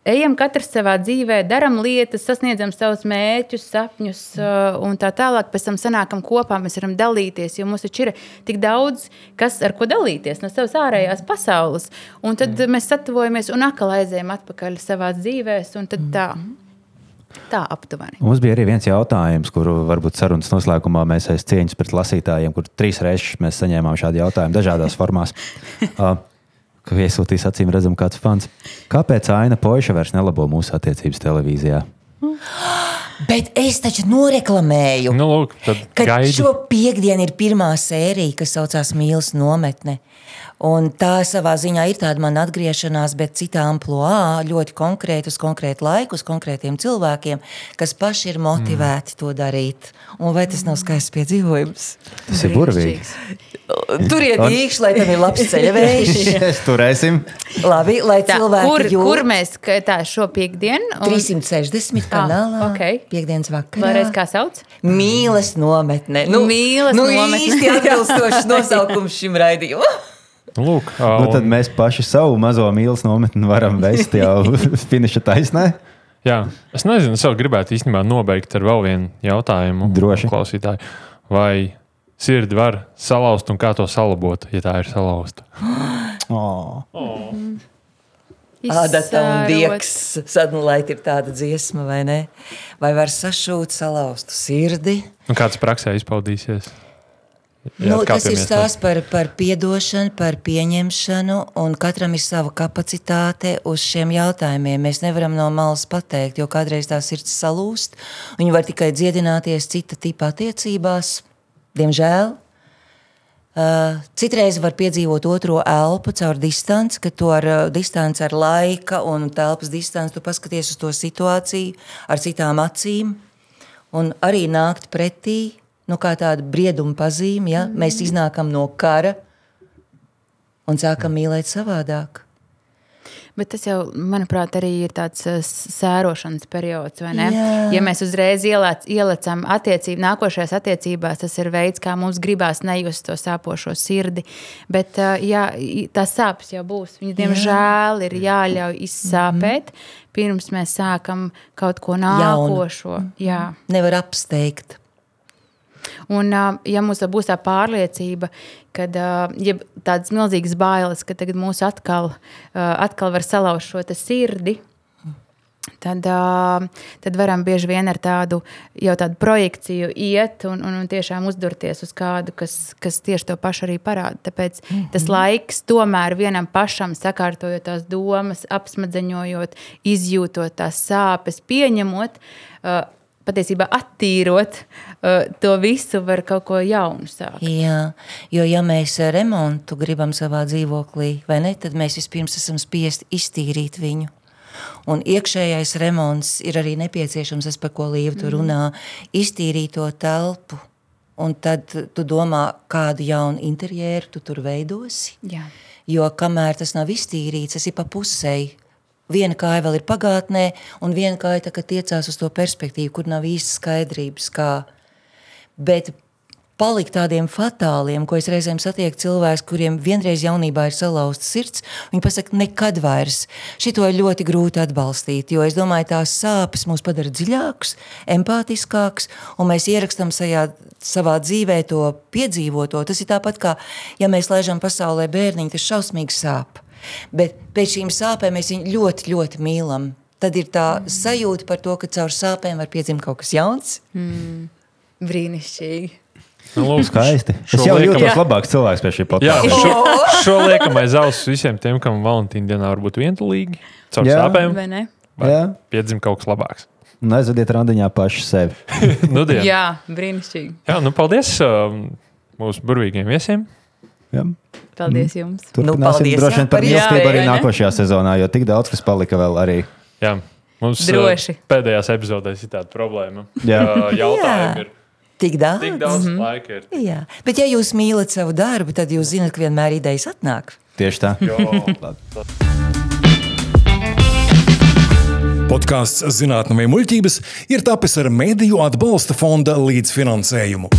ejam katrs savā dzīvē, darām lietas, sasniedzam savus mērķus, sapņus uh, un tā tālāk. Pēc tam sanākam kopā, mēs varam dalīties, jo mums taču ir tik daudz, kas ar ko dalīties no savas ārējās pasaules. Un tad mm. mēs satavojamies un atkal aizējam atpakaļ savā dzīvēm, tā. Aptuveni. Mums bija arī viens jautājums, kuru varbūt sarunas noslēgumā mēs aiz cieņas pret lasītājiem, kur trīs reizes mēs saņēmām šādu jautājumu dažādās formās. uh, ka iesūtīs acīm redzam kāds fans. Kāpēc Aina Poiša vairs nelabo mūsu attiecības televīzijā? Bet es taču noreklamēju, Nu, lūk, tad ka gaidi. šo piekdienu ir pirmā sērija, kas saucās Mīlas nometne. Un tā savā ziņā ir tāda mana atgriešanās, bet citā amplitūnā, ļoti konkrēti, uz konkrētu laiku, uz konkrētiem cilvēkiem, kas paši ir motivēti mm. to darīt. Un vai tas nav skaists piedzīvojums? Tas ir burvīgi. Turiet īkšķi, lai tam ir labs. Mēs turēsim. Labi, lai Tā, cilvēki kur, jūt. kur mēs tā šo piekdienu? un- 360 kanālā. Ah, ok. Piektdienas vakarā. Vēlreiz kā sauc? Mīlas nometne. Mīles nu, nometne. īsti atbilstošs nosaukums šim raidījumam. Nu, lūk, Nu, tad un- mēs paši savu mazo mīlestības nometni varam vest jau finiša taisnē. Jā, es nezinu, es gribētu īstenībā nobeigt ar vēl vienu jautājumu. Droši. Klausītāji, vai sirdi var salauzt un kā to salabot, ja tā ir salauzta? Oh. Ādata un dieks. Sadnulēt ir tāda dziesma, vai ne? Vai var sašūt salauztu sirdi? Un kā tas praksē izpaudīsies? Nu, tas ir stāsts par, par piedošanu, par pieņemšanu, un katram ir sava kapacitāte uz šiem jautājumiem. Mēs nevaram no malas pateikt, jo kādreiz tā sirds salūst. Viņa var tikai dziedināties cita tipa attiecībās, diemžēl. Uh, citreiz var piedzīvot otro elpu caur distanci, kad to ar uh, distanci, ar laika un telpas distanci tu paskaties uz to situāciju ar citām acīm un arī nākt pretī, nu, kā tāda brieduma pazīme. Ja? Mm. Mēs iznākam no kara un sākam mīlēt savādāk. Bet tas jau, manuprāt, arī ir tāds s- sērošanas periods. Jā. Ja mēs uzreiz ielēc, ielecam attiecību, nākošajās attiecībās, tas ir veids, kā mums gribās nejust to sāpošo sirdi. Bet uh, jā, tās sāpes jau būs. Viņas, diemžēl, ir jāļauj izsāpēt, pirms mēs sākam kaut ko nākošo. Jā. Nevar apsteigt. Un, ja mums būs tā pārliecība, ka ja tādas milzīgas bailes, ka tagad mūs atkal, atkal var salauzt šo sirdi, tad, tad varam bieži vien ar tādu, tādu projekciju iet un, un, un tiešām uzdurties uz kādu, kas, kas tieši to pašu arī parāda. Tāpēc mm -hmm. tas laiks tomēr vienam pašam sakārtojot tās domas, apsmadzeņojot, izjūtot tās sāpes, pieņemot. ā, Patiesībā attīrot uh, to visu, var kaut ko jaunu sākt. Jā, jo ja mēs remontu gribam savā dzīvoklī, vai ne, tad mēs vispirms esam spiesti iztīrīt viņu. Un iekšējais remonts ir arī nepieciešams, tas, par ko Līva tur runā, iztīrīt to telpu. Un tad tu domā, kādu jaunu interjeru tu tur veidosi. Jā. Jo kamēr tas nav iztīrīts, tas ir pa pusēji. Viena kāja vēl ir pagātnē, un viena kāja tā, tiecās uz to perspektīvu, kur nav īsti skaidrības. Kā. Bet palikt tādiem fatāliem, ko es reizēm satieku cilvēkus, kuriem vienreiz jaunībā ir salauzta sirds, viņi pasaka, nekad vairs. Šito ir ļoti grūti atbalstīt, jo es domāju, tās sāpes mūs padara dziļākus, empātiskākus, un mēs ierakstām sajā, savā dzīvē to piedzīvoto. Tas ir tāpat kā, ja mēs laižam pasaulē bērniņu, tas šausmīgi sāp. Bet pēc šīm sāpēm mēs viņu ļoti, ļoti mīlam. Tad ir tā sajūta par to, ka caur sāpēm var piedzimt kaut kas jauns. Brīnišķīgi. Nu, lūk, Skaisti. Es jau liekam- jūtos labāks cilvēks pēc šī podkāsta. šo, šo liekam aiz auss visiem tiem, kam Valentīna dienā var būt vientulīgi, caur Jā. sāpēm, Vai ne? vai Jā. piedzim kaut kas labāks. Nezvediet randiņā paši sevi. Nu, dien. Jā. Brīnišķīgi. Jā, nu paldies um, mūsu burvīgiem viesiem. Jā. Paldies jums. Turpināsim paldies, droši vien par mīlestību arī nākošajā sezonā, jo tik daudz kas palika vēl arī. Jā. Mums uh, Droši. pēdējās epizodēs ir tāda problēma. Jā. Jautājumi ir Tik daudz. tik daudz mm -hmm. laika. Ir. Jā. Bet, ja jūs mīlat savu darbu, tad jūs zināt, ka vienmēr idejas atnāk. Tieši tā. Jo, Podkāsts Zinātnē vai muļķības ir tapis ar Mēdīju atbalsta fonda līdzfinansējumu.